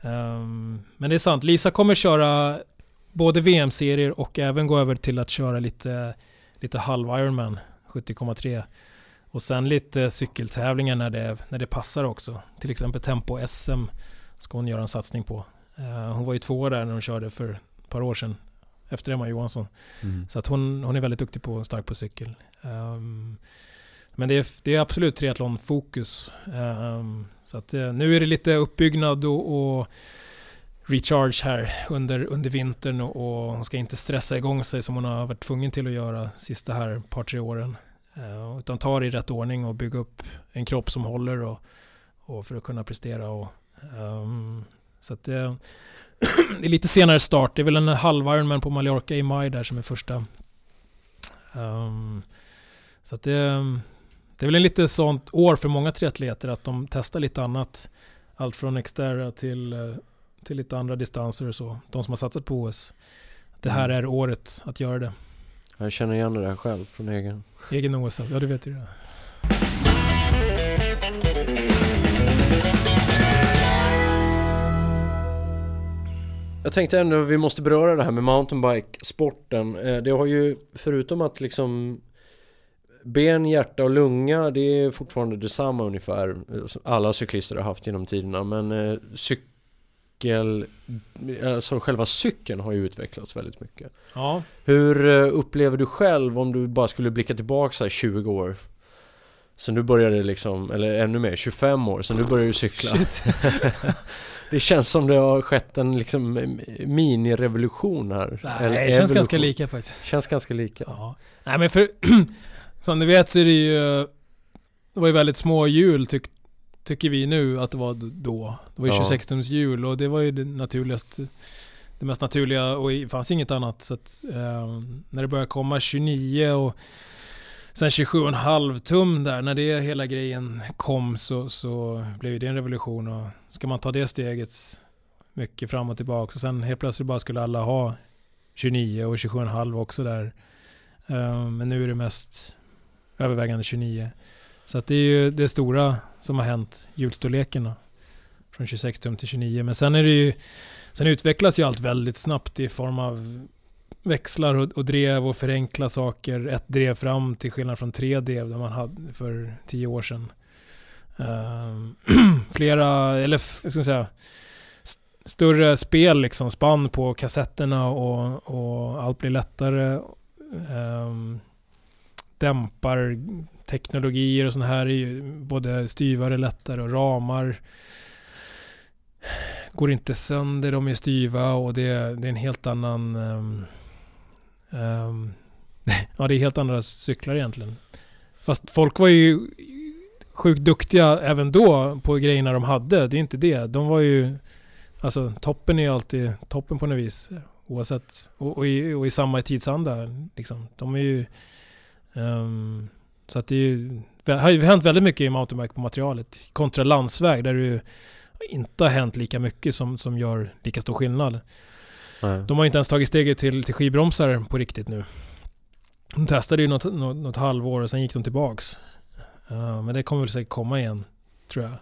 B: um, men det är sant, Lisa kommer köra både VM-serier och även gå över till att köra lite, lite halv Ironman 70,3. Och sen lite cykeltävlingar när det, när det passar också. Till exempel Tempo SM ska hon göra en satsning på. Eh, hon var ju två där när hon körde för ett par år sedan. Efter Emma Johansson. Så att hon, hon är väldigt duktig på stark på cykel. Ehm, men det är, det är absolut triathlon-fokus. Ehm, så att eh, nu är det lite uppbyggnad och, och recharge här under, under vintern och, och hon ska inte stressa igång sig som hon har varit tvungen till att göra sista här par tre åren. Eh, utan ta det i rätt ordning och bygga upp en kropp som håller och, och för att kunna prestera. Och, um, så att det, det är lite senare start. Det är väl en halv Ironman på Mallorca i maj där som är första. Um, så att det, det är väl en lite sånt år för många triatleter att de testar lite annat. Allt från Xterra till, eh, till lite andra distanser och så. De som har satsat på OS. Det här är året att göra det.
A: Jag känner igen det här själv från egen.
B: Egen OS, ja det vet du det.
A: Jag tänkte ändå vi måste beröra det här med mountainbike-sporten. Eh, Det har ju förutom att liksom Ben, hjärta och lunga det är fortfarande detsamma ungefär. eh, Alla cyklister har haft genom tiderna men eh, cykel, alltså själva cykeln har ju utvecklats väldigt mycket.
B: Ja,
A: Hur eh, upplever du själv om du bara skulle blicka tillbaka så här 20 år? Sen du började liksom, eller ännu mer, 25 år, sen du började cykla. Det känns som det har skett en liksom mini-revolution här.
B: Nej,
A: Eller
B: det känns ganska
A: evolution.
B: lika faktiskt.
A: Känns ganska lika.
B: Ja. Nej men för, som du vet så är det ju, det var ju väldigt små hjul tyck, tycker vi nu att det var då. Det var ju
A: Ja.
B: 26 tums hjul och det var ju det naturligaste, det mest naturliga och det fanns inget annat. Så att, eh, när det började komma 29 och sen 27,5 tum där, när det hela grejen kom så, så blev det en revolution och ska man ta det steget mycket fram och tillbaka och sen helt plötsligt bara skulle alla ha 29 och 27,5 också där. Eh, Men nu är det mest övervägande 29. Så att det är ju det stora som har hänt, hjulstorleken. från 26 tum till 29. Men sen är det ju, sen utvecklas ju allt väldigt snabbt i form av växlar och, och drev och förenkla saker. Ett drev fram till skillnad från tre drev där man hade för tio år sedan. Um, flera, eller ska jag säga, större spel liksom, spann på kassetterna och, och allt blir lättare. Um, dämpar teknologier och sånt här är ju både styvare, lättare och ramar går inte sönder, de är styva och det, det är en helt annan um, um, Ja, det är helt andra cyklar egentligen. Fast folk var ju sjukt duktiga även då på grejerna de hade. Det är inte det. De var ju... Alltså toppen är ju alltid toppen på något vis. Oavsett. Och, och, i, och i samma tidsanda liksom. De är ju... Um, så att det ju... Det har ju hänt väldigt mycket i mountainbike på materialet. Kontra landsväg där det inte har hänt lika mycket som, som gör lika stor skillnad. Nej. De har inte ens tagit steget till, till skivbromsar på riktigt nu. De testade ju något, något, något halvår och sen gick de tillbaks. Uh, men det kommer väl säkert komma igen, tror jag.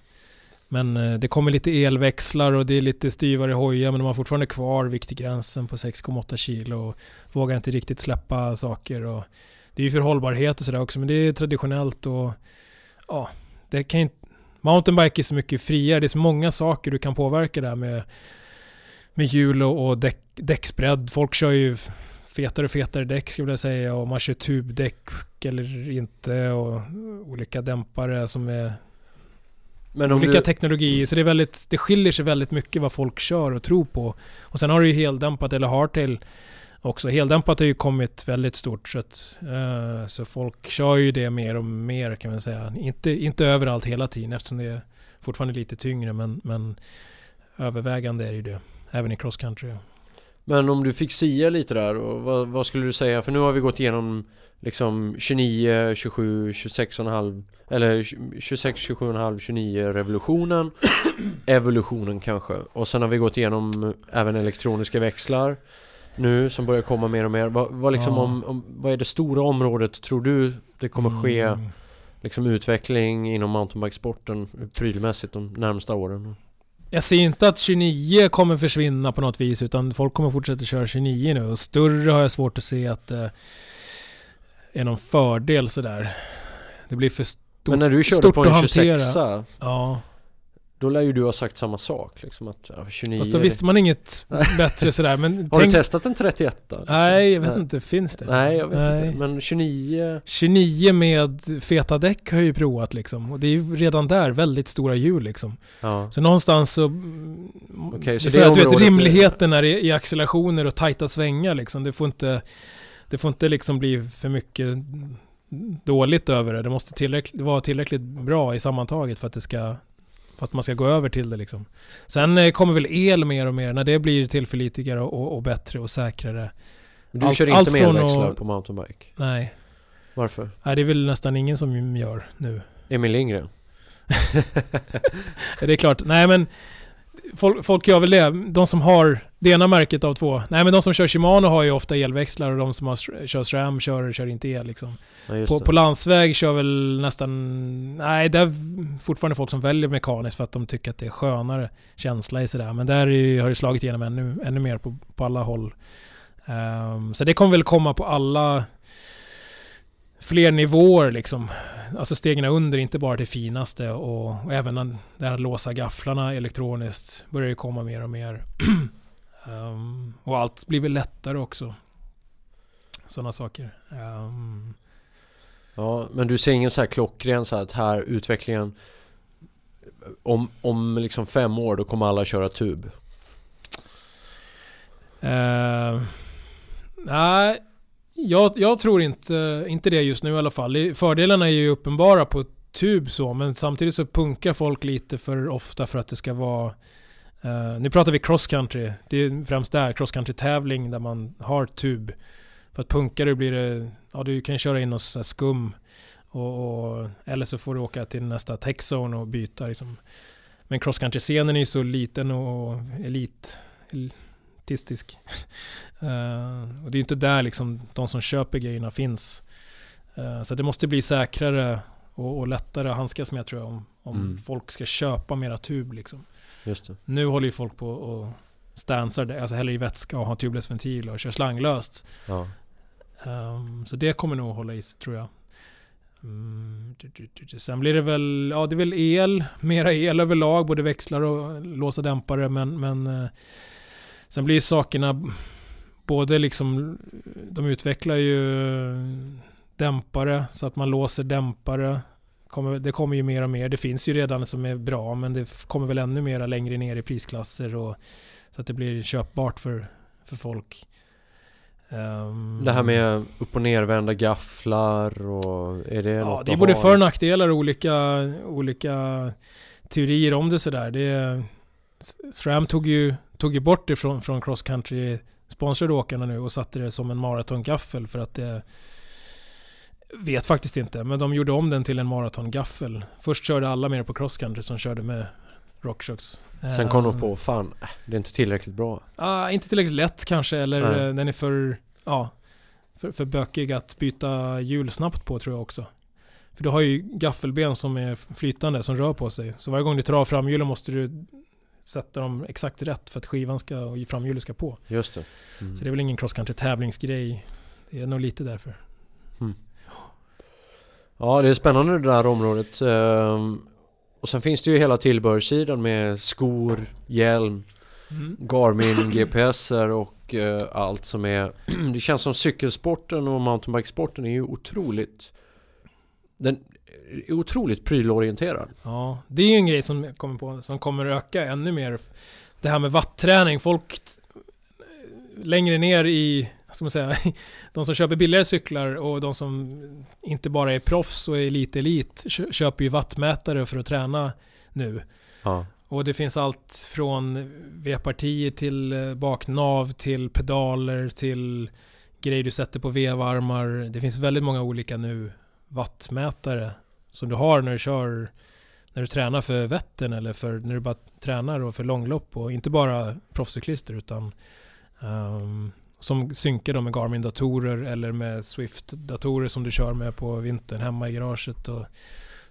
B: Men uh, det kommer lite elväxlar och det är lite styvare hojar men de har fortfarande kvar viktgränsen på 6,8 kilo och vågar inte riktigt släppa saker. Och det är ju för hållbarhet och sådär också men det är traditionellt och ja, det kan inte... Mountainbike är så mycket friare, det är så många saker du kan påverka där med, med hjul och, och däck, däcksbredd. Folk kör ju fetare och fetare däck skulle jag säga och man kör tubdäck eller inte och olika dämpare som är olika du... teknologier. Så det, är väldigt, det skiljer sig väldigt mycket vad folk kör och tror på. Och sen har du ju heldämpat eller hardtail också. Heldämpat har ju kommit väldigt stort så, att, uh, så folk kör ju det mer och mer kan man säga. Inte, inte överallt hela tiden eftersom det är fortfarande lite tyngre men, men övervägande är ju det. Även i cross country.
A: Men om du fick sia lite där, och vad, vad, skulle du säga? För nu har vi gått igenom liksom 29, 27, 26,5 Eller 26, 27,5, 29 revolutionen Evolutionen kanske Och sen har vi gått igenom även elektroniska växlar Nu som börjar komma mer och mer Vad, vad liksom ja. om, om, vad är det stora området tror du det kommer ske mm. Liksom utveckling inom mountainbikesporten prylmässigt de närmsta åren?
B: Jag ser inte att 29 kommer försvinna på något vis utan folk kommer fortsätta köra 29 nu och större har jag svårt att se att det är någon fördel sådär. Det blir för stort
A: Men när du körde på en 26
B: Ja
A: då lär ju du ha sagt samma sak liksom att ja, 29
B: Fast då visste man inget bättre sådär men
A: Har tänk... du testat en 31? Liksom?
B: Nej, jag vet inte. Finns det?
A: Nej, jag vet Nej. inte. Men 29
B: 29 med feta däck har jag ju provat liksom. Och det är ju redan där väldigt stora hjul liksom. Ja. Så någonstans så...
A: Okay, så det är
B: du vet, rimligheten är i, i accelerationer och tajta svängar liksom. Det får inte... Det får inte liksom bli för mycket dåligt över det. Det måste tillräckligt, vara tillräckligt bra i sammantaget för att det ska att man ska gå över till det liksom. Sen eh, kommer väl el mer och mer när det blir tillförlitligare och, och bättre och säkrare.
A: du all, kör inte med elväxlar och, på mountainbike?
B: Nej.
A: Varför?
B: Nej, det är väl nästan ingen som gör nu.
A: Emil Lindgren?
B: det är klart. Nej men folk, folk gör väl det. De som har det ena märket av två. Nej men de som kör Shimano har ju ofta elväxlar och de som har, kör SRAM kör, kör inte el liksom. Ja, på, på, landsväg kör väl nästan... Nej, det är fortfarande folk som väljer mekaniskt för att de tycker att det är skönare känsla i sådär. Men där är, har det slagit igenom ännu, ännu mer på, på alla håll. Um, så det kommer väl komma på alla fler nivåer liksom. Alltså stegen under, inte bara det finaste och, och även det här att låsa gafflarna elektroniskt börjar ju komma mer och mer. um, och allt blir väl lättare också. Sådana saker. Um,
A: ja, men du ser ingen så här klockren så att här utvecklingen om, om liksom fem år då kommer alla köra tub?
B: Uh, nej, jag, jag, tror inte, inte det just nu i alla fall. Fördelarna är ju uppenbara på tub så, men samtidigt så punkar folk lite för ofta för att det ska vara Uh, nu pratar vi cross country. Det är främst där, cross country tävling där man har tub. För att punka det blir det, ja du kan köra in något skum. Och, och, eller så får du åka till nästa techzone och byta liksom. Men cross country scenen är ju så liten och elit, El, uh, och det är inte där liksom de som köper grejerna finns. Uh, så det måste bli säkrare och, och lättare att handskas med tror jag om, om mm. folk ska köpa mera tub liksom. Nu håller ju folk på och stansar det, alltså häller i vätska och har tubeless-ventil och kör slanglöst.
A: Ja.
B: Ehm, så det kommer nog hålla i sig tror jag. Mm. Sen blir det väl, ja det är väl el, mera el överlag, både växlar och låsa dämpare men, men eh, sen blir ju sakerna både liksom, de utvecklar ju dämpare så att man låser dämpare. Kommer, det kommer ju mer och mer. Det finns ju redan som är bra men det kommer väl ännu mera längre ner i prisklasser och så att det blir köpbart för, för folk. Ehm,
A: Det här med upp och nervända gafflar och är det
B: Ja, det är både för och nackdelar och olika, olika teorier om det sådär. Det SRAM tog ju, tog ju bort det från, från cross country sponsrade åkarna nu och satte det som en maratongaffel för att det Vet faktiskt inte, men de gjorde om den till en maratongaffel. Först körde alla mer på cross country som körde med RockShox.
A: Sen kom de
B: Ehm,
A: på, fan, det är inte tillräckligt bra.
B: Ah, inte tillräckligt lätt kanske, eller
A: Nej.
B: eh, den är för, ja, för, för bökig att byta hjul snabbt på tror jag också. För du har ju gaffelben som är flytande, som rör på sig. Så varje gång du av framhjulen måste du sätta dem exakt rätt för att skivan ska, och framhjulet ska på.
A: Just det. Mm.
B: Så det är väl ingen cross country tävlingsgrej. Det är nog lite därför.
A: Ja, det är spännande det där området. Ehm, Och sen finns det ju hela tillbehörssidan med skor, hjälm, Garmin, GPSer och eh, allt som är... det känns som cykelsporten och mountainbikesporten är ju otroligt... Den otroligt prylorienterad.
B: Ja, det är ju en grej som jag kommer på som kommer öka ännu mer. Det här med watträning. Folk längre ner i, ska man säga, de som köper billigare cyklar och de som inte bara är proffs och är lite elit kö- köper ju wattmätare för att träna nu.
A: Ja.
B: Och det finns allt från V-partier till eh, baknav till pedaler till grejer du sätter på vevarmar. Det finns väldigt många olika nu wattmätare som du har när du kör när du tränar för Vättern eller för när du bara tränar och för långlopp och inte bara proffscyklister utan ehm, som synkar med Garmin-datorer eller med Swift-datorer som du kör med på vintern hemma i garaget. Och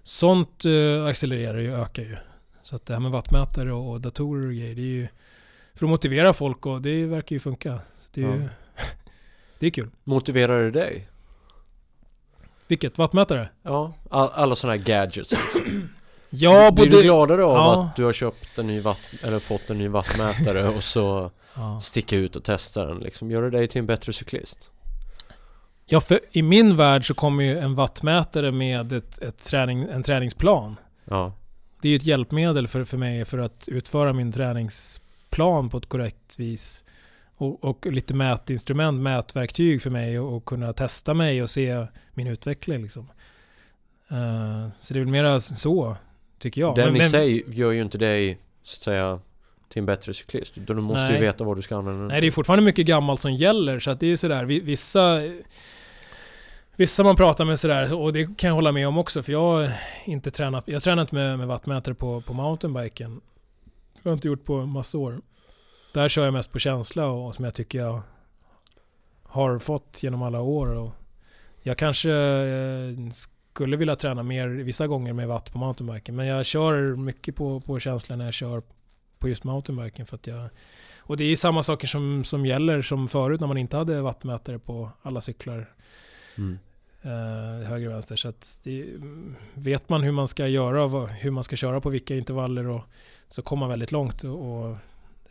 B: sånt uh, accelererar ju och ökar ju. Så att det här med wattmätare och, och datorer och grejer, det är ju för att motivera folk och det verkar ju funka. Det är, ju, det är kul.
A: Motiverar det dig?
B: Vilket? Wattmätare?
A: Ja, all, alla sådana här gadgets liksom.
B: Ja,
A: Blir du
B: både...
A: gladare av
B: Ja.
A: att du har köpt en ny watt, eller fått en ny wattmätare och så
B: Ja.
A: sticka ut och testa den liksom? Gör det dig till en bättre cyklist?
B: Ja, för i min värld så kommer ju en wattmätare med ett, ett träning, en träningsplan.
A: Ja,
B: Det är ju ett hjälpmedel för, för mig för att utföra min träningsplan på ett korrekt vis. Och, och lite mätinstrument, mätverktyg för mig och, och kunna testa mig och se min utveckling liksom. Eh, så det är väl mera så, tycker jag.
A: den
B: Men-
A: i
B: men-
A: sig gör ju inte dig, så att säga, till en bättre cyklist. Du måste
B: Nej.
A: ju veta vad du ska använda
B: Nej, det är fortfarande mycket gammalt som gäller, så att det är ju sådär, vi- vissa... Vissa man pratar med sådär, och det kan jag hålla med om också, för jag har inte tränat, jag har tränat med, med wattmätare på, på mountainbiken. Det har jag inte gjort på massa år. Där kör jag mest på känsla och som jag tycker jag har fått genom alla år. Och jag kanske eh, skulle vilja träna mer vissa gånger med watt på mountainbiken, men jag kör mycket på, på känsla när jag kör på just mountainbiken för att jag och det är samma saker som, som gäller som förut när man inte hade wattmätare på alla cyklar
A: Mm.
B: eh, höger och vänster. Så att det, vet man hur man ska göra och hur man ska köra på vilka intervaller och så kommer man väldigt långt och, och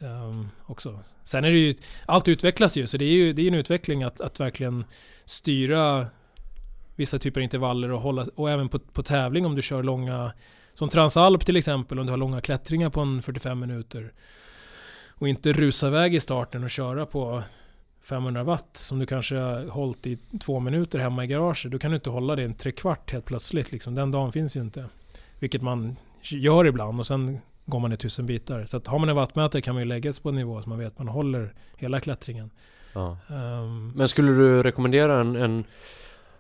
B: um, också. Sen är det ju, allt utvecklas ju så det är ju det är en utveckling att, att verkligen styra vissa typer av intervaller och hålla, och även på, på tävling om du kör långa, som Transalp till exempel, om du har långa klättringar på en 45 minuter och inte rusa iväg i starten och köra på 500 watt som du kanske har hållit i två minuter hemma i garaget. Då kan du inte hålla det en trekvart helt plötsligt. Liksom. Den dagen finns ju inte. Vilket man gör ibland och sen går man i tusen bitar. Så har man en wattmätare kan man ju lägga sig på en nivå så man vet att man håller hela klättringen.
A: Ja.
B: Ehm,
A: Men skulle du rekommendera en, en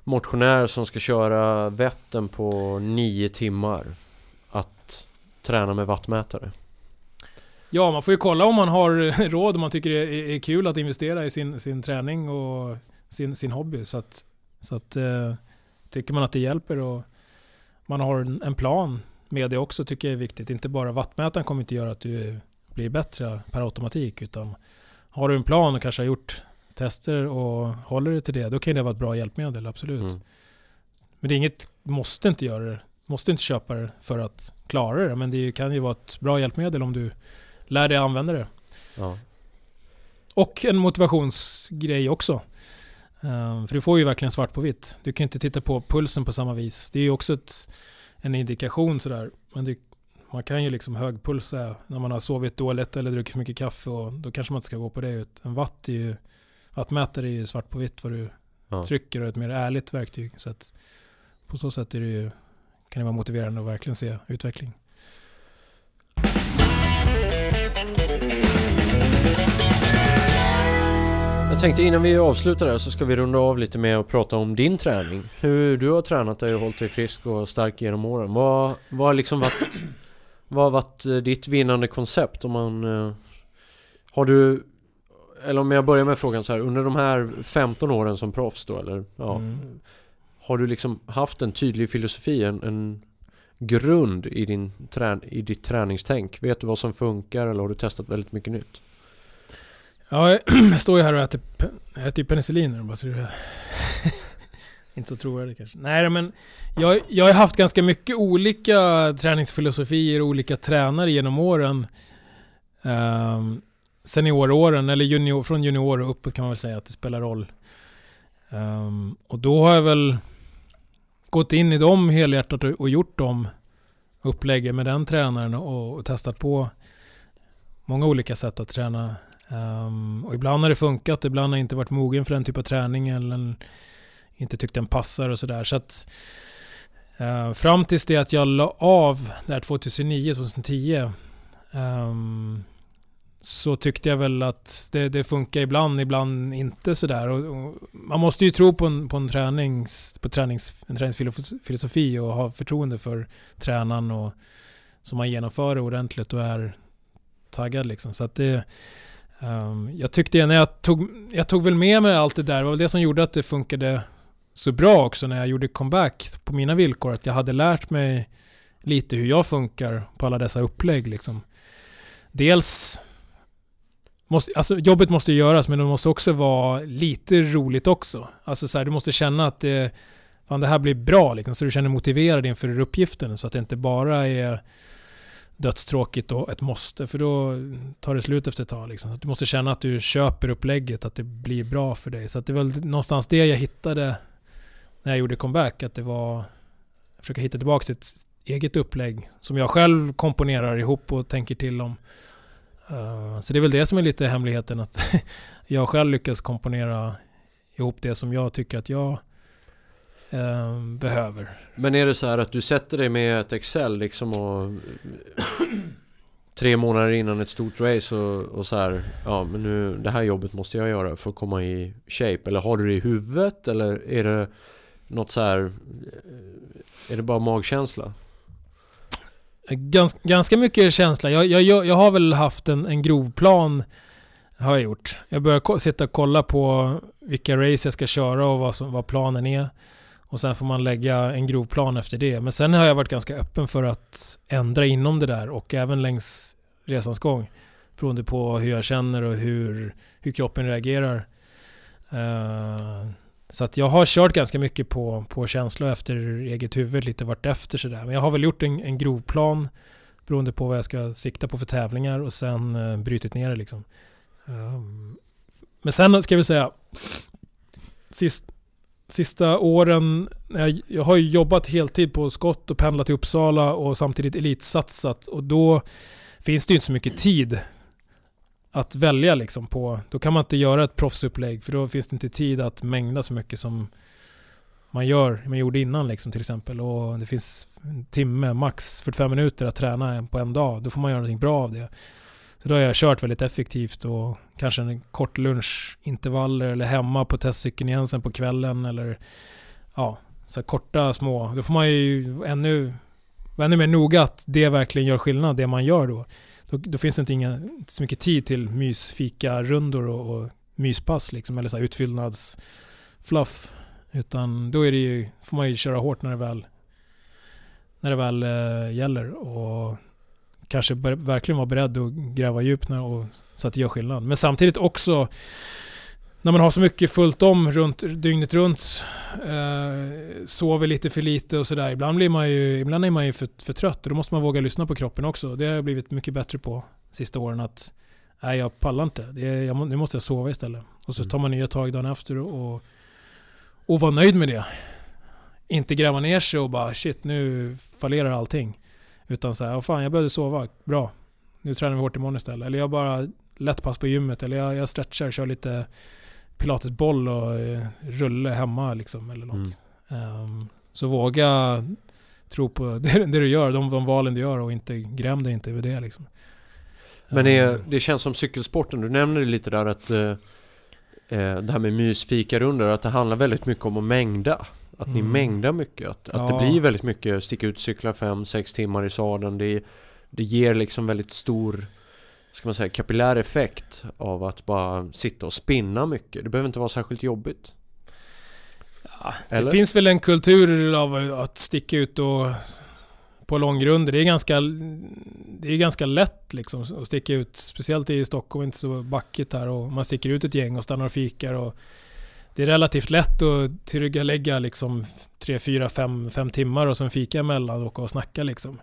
A: motionär som ska köra Vättern på nio timmar att träna med wattmätare?
B: Ja, man får ju kolla om man har råd, om man tycker det är, är kul att investera i sin, sin träning och sin, sin hobby. Så att, så att eh, tycker man att det hjälper och man har en, en plan med det också tycker jag är viktigt. Inte bara wattmätaren kommer inte göra att du blir bättre per automatik utan har du en plan och kanske har gjort tester och håller dig till det, då kan det vara ett bra hjälpmedel, absolut. Mm. Men det är inget, måste inte göra det. Måste inte köpa det för att klara det, men det kan ju vara ett bra hjälpmedel om du lär dig använda det. Ja. Och en motivationsgrej också. Um, för du får ju verkligen svart på vitt. Du kan inte titta på pulsen på samma vis. Det är ju också ett, en indikation sådär. Men det, man kan ju liksom högpulsa när man har sovit dåligt eller druckit för mycket kaffe och då kanske man inte ska gå på det. En watt är ju, wattmätare är ju svart på vitt vad du ja. trycker och ett mer ärligt verktyg. Så att på så sätt är det ju, kan det vara motiverande att verkligen se utveckling.
A: Tänkte innan vi avslutar här så ska vi runda av lite med att prata om din träning. Hur du har tränat dig och hållit dig frisk och stark genom åren. Vad, vad har liksom varit, vad har varit eh, ditt vinnande koncept? Om man, eh, har du, eller om jag börjar med frågan så här, under de här 15 åren som proffs då eller? Ja, mm. Har du liksom haft en tydlig filosofi, en, en grund i, din trän, i ditt träningstänk? Vet du vad som funkar eller har du testat väldigt mycket nytt?
B: Ja, jag står ju här och äter, äter penicillin bara så det Inte så trovärdigt kanske. Nej men jag, jag har haft ganska mycket olika träningsfilosofier och olika tränare genom åren. Um, senioråren, eller junior, från junior och uppåt kan man väl säga att det spelar roll. Um, och då har jag väl gått in i dem helhjärtat och, och gjort dem uppläggen med den tränaren och, och testat på många olika sätt att träna Um, och ibland har det funkat, ibland har jag inte varit mogen för den typ av träning eller inte tyckt den passar och sådär. Så att uh, fram tills det att jag la av där 2009, 2010 um, så tyckte jag väl att det, det funkar ibland, ibland inte sådär. Och, och man måste ju tro på en, på en, tränings, på tränings, en träningsfilosofi och ha förtroende för tränaren och så man genomför det ordentligt och är taggad liksom. Så att det Um, jag tyckte när jag tog, jag tog väl med mig allt det där, det var det som gjorde att det funkade så bra också när jag gjorde comeback på mina villkor. Att jag hade lärt mig lite hur jag funkar på alla dessa upplägg liksom. Dels Måste, alltså jobbet måste göras men det måste också vara lite roligt också. Alltså så här, du måste känna att det, fan, det här blir bra liksom, så du känner motiverad inför uppgiften. Så att det inte bara är dödstråkigt och ett måste, för då tar det slut efter ett tag. Liksom. Så du måste känna att du köper upplägget, att det blir bra för dig. Så det var någonstans det jag hittade när jag gjorde comeback, att det var försöka hitta tillbaka till ett eget upplägg som jag själv komponerar ihop och tänker till om. Uh, så det är väl det som är lite hemligheten, att jag själv lyckas komponera ihop det som jag tycker att jag eh, behöver.
A: Men är det så här att du sätter dig med ett Excel liksom och tre månader innan ett stort race och, och så här, ja men nu det här jobbet måste jag göra för att komma i shape. Eller har du det i huvudet eller är det något så här, är det bara magkänsla?
B: Gans, ganska mycket känsla. Jag, jag, jag har väl haft en, en grov plan har jag gjort. Jag börjar sitta och kolla på vilka race jag ska köra och vad, som, vad planen är. Och sen får man lägga en grov plan efter det. Men sen har jag varit ganska öppen för att ändra inom det där och även längs resans gång. Beroende på hur jag känner och hur, hur kroppen reagerar. Uh, så att jag har kört ganska mycket på, på känsla efter eget huvud, lite vart efter sådär. Men jag har väl gjort en, en grov plan beroende på vad jag ska sikta på för tävlingar och sen uh, brutit ner det liksom. Um, men sen ska vi säga, sist, sista åren, jag, jag har ju jobbat heltid på skott och pendlat till Uppsala och samtidigt elitsatsat och då finns det ju inte så mycket tid att välja liksom på. Då kan man inte göra ett proffsupplägg för då finns det inte tid att mängda så mycket som man gör, man gjorde innan liksom till exempel. Och det finns en timme, max 45 minuter att träna på en dag. Då får man göra någonting bra av det. Så då har jag kört väldigt effektivt och kanske en kort lunchintervaller eller hemma på testcykeln igen sen på kvällen eller ja, så korta små. Då får man ju ännu, ännu mer noga att det verkligen gör skillnad, det man gör då. Då, då finns det inte, inga, inte så mycket tid till mysfika-rundor och, och myspass liksom, eller så här utfyllnadsfluff. Utan då är det ju, får man ju köra hårt när det väl när det väl eh, gäller. Och kanske verkligen vara beredd att gräva djupt och, så att det gör skillnad. Men samtidigt också när man har så mycket fullt om runt, dygnet runt, eh, sover lite för lite och sådär. Ibland, blir man ju, ibland är man ju för, för trött och då måste man våga lyssna på kroppen också. Det har jag blivit mycket bättre på sista åren att nej, jag pallar inte. Det är, jag, nu måste jag sova istället. Och så
A: Mm.
B: tar man nya tag dagen efter och, och, och vara nöjd med det. Inte gräva ner sig och bara shit, nu fallerar allting. Utan så här, "Åh, fan jag behövde sova, bra. Nu tränar vi hårt imorgon istället. Eller jag bara lätt pass på gymmet. Eller jag, jag stretchar, kör lite pilatesboll och eh, rulle hemma liksom. Eller något. Ehm, så våga tro på det, det du gör, de, de valen du gör och inte gräm dig inte över det liksom.
A: Men det,
B: Ehm,
A: det känns som cykelsporten, du nämner det lite där att eh, eh, det här med mysfikarundor, att det handlar väldigt mycket om att mängda. Att ni
B: Mm.
A: mängdar mycket, att, att
B: Ja.
A: det blir väldigt mycket sticka ut, cykla 5-6 timmar i sadeln. Det, det ger liksom väldigt stor, ska man säga, kapillär effekt av att bara sitta och spinna mycket. Det behöver inte vara särskilt jobbigt.
B: Ja,
A: Eller?
B: det finns väl en kultur av att sticka ut och på långrunder. Det är ganska, det är ganska lätt liksom att sticka ut. Speciellt i Stockholm, inte så backigt här och man sticker ut ett gäng och stannar och fikar. Och det är relativt lätt att tillryggalägga liksom 3, 4, 5, 5 timmar och sen fika emellan och åka och snacka liksom.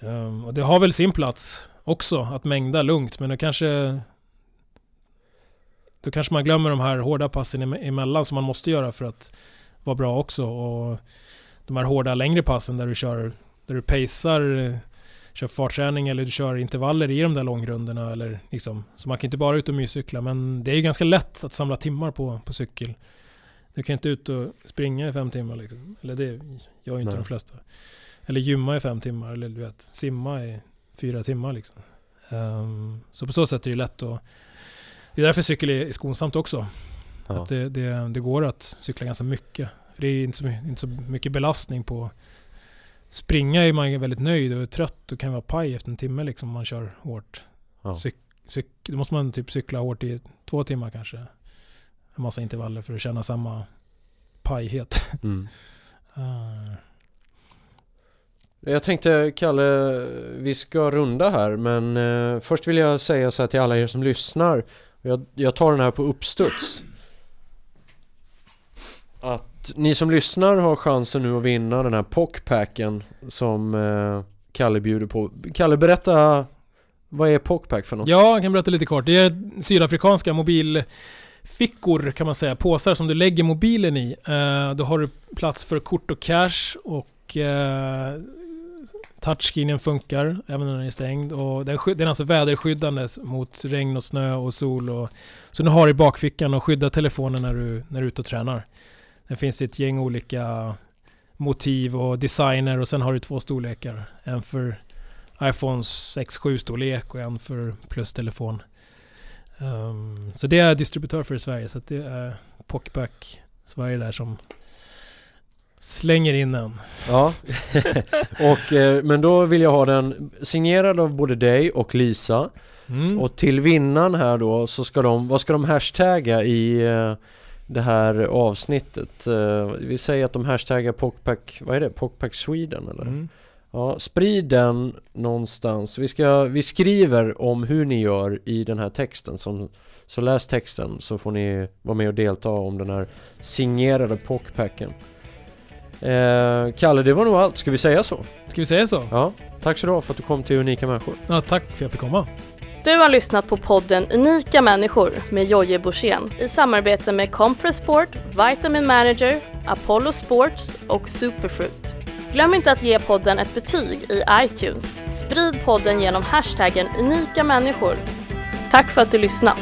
B: Um, och det har väl sin plats också, att mängda lugnt. Men då kanske då kanske man glömmer de här hårda passen emellan som man måste göra för att vara bra också. Och de här hårda längre passen där du kör, där du pacear, eh, kör fartträning eller du kör intervaller i de där långrundorna. Eller liksom, så man kan inte bara ut och myscykla. Men det är ju ganska lätt att samla timmar på, på cykel. Du kan inte ut och springa i fem timmar liksom. Eller det gör ju inte
A: Nej.
B: de flesta. Eller gymma i fem timmar. Eller du vet, simma i fyra timmar liksom. Ehm, så på så sätt är det lätt att det är därför cykel är skonsamt också.
A: Ja.
B: Att det, det, det går att cykla ganska mycket. För det är inte så, inte så mycket belastning på... Springa är man väldigt nöjd och trött och kan vara paj efter en timme liksom om man kör hårt.
A: Ja.
B: Cyk, cyk, då måste man typ cykla hårt i två timmar kanske. En massa intervaller för att känna samma pajhet.
A: Mm.
B: Ah.
A: Jag tänkte Kalle, vi ska runda här men eh, först vill jag säga så här till alla er som lyssnar jag, jag tar den här på uppstuds Att ni som lyssnar har chansen nu att vinna den här pockpacken som eh, Kalle bjuder på Kalle berätta Vad är pockpack för något?
B: Ja, jag kan berätta lite kort. Det är sydafrikanska mobilfickor kan man säga. Påsar som du lägger mobilen i. Eh, då har du plats för kort och cash och eh, touchscreenen funkar även när den är stängd. Och den, den är alltså väderskyddande mot regn och snö och sol. Och, så du har i bakfickan och skyddar telefonen när du, när du är ute och tränar. Det finns ett gäng olika motiv och designer och sen har du två storlekar. En för iPhones 6-7 storlek och en för plustelefon. Ehm, så det är distributör för i Sverige, så det är Pockback Sverige där som slänger in den.
A: Ja, och, eh, men då vill jag ha den signerad av både dig och Lisa
B: Mm.
A: Och till vinnaren här då så ska de, vad ska de hashtagga i eh, det här avsnittet? Eh, vi säger att de hashtaggar Pockpack, vad är det? Pockpack Sweden eller?
B: Mm.
A: Ja, sprid den någonstans. Vi, ska, vi skriver om hur ni gör i den här texten som, Så läs texten så får ni vara med och delta om den här signerade Pockpacken eh, Kalle, det var nog allt. Ska vi säga så?
B: Ska vi säga så?
A: Ja, tack så du för att du kom till Unika Människor.
B: Ja, tack för att jag fick komma.
C: Du har lyssnat på podden Unika människor med Jojje Borssén i samarbete med Compress Sport, Vitamin Manager, Apollo Sports och Superfruit. Glöm inte att ge podden ett betyg i iTunes. Sprid podden genom hashtaggen unika människor. Tack för att du lyssnat!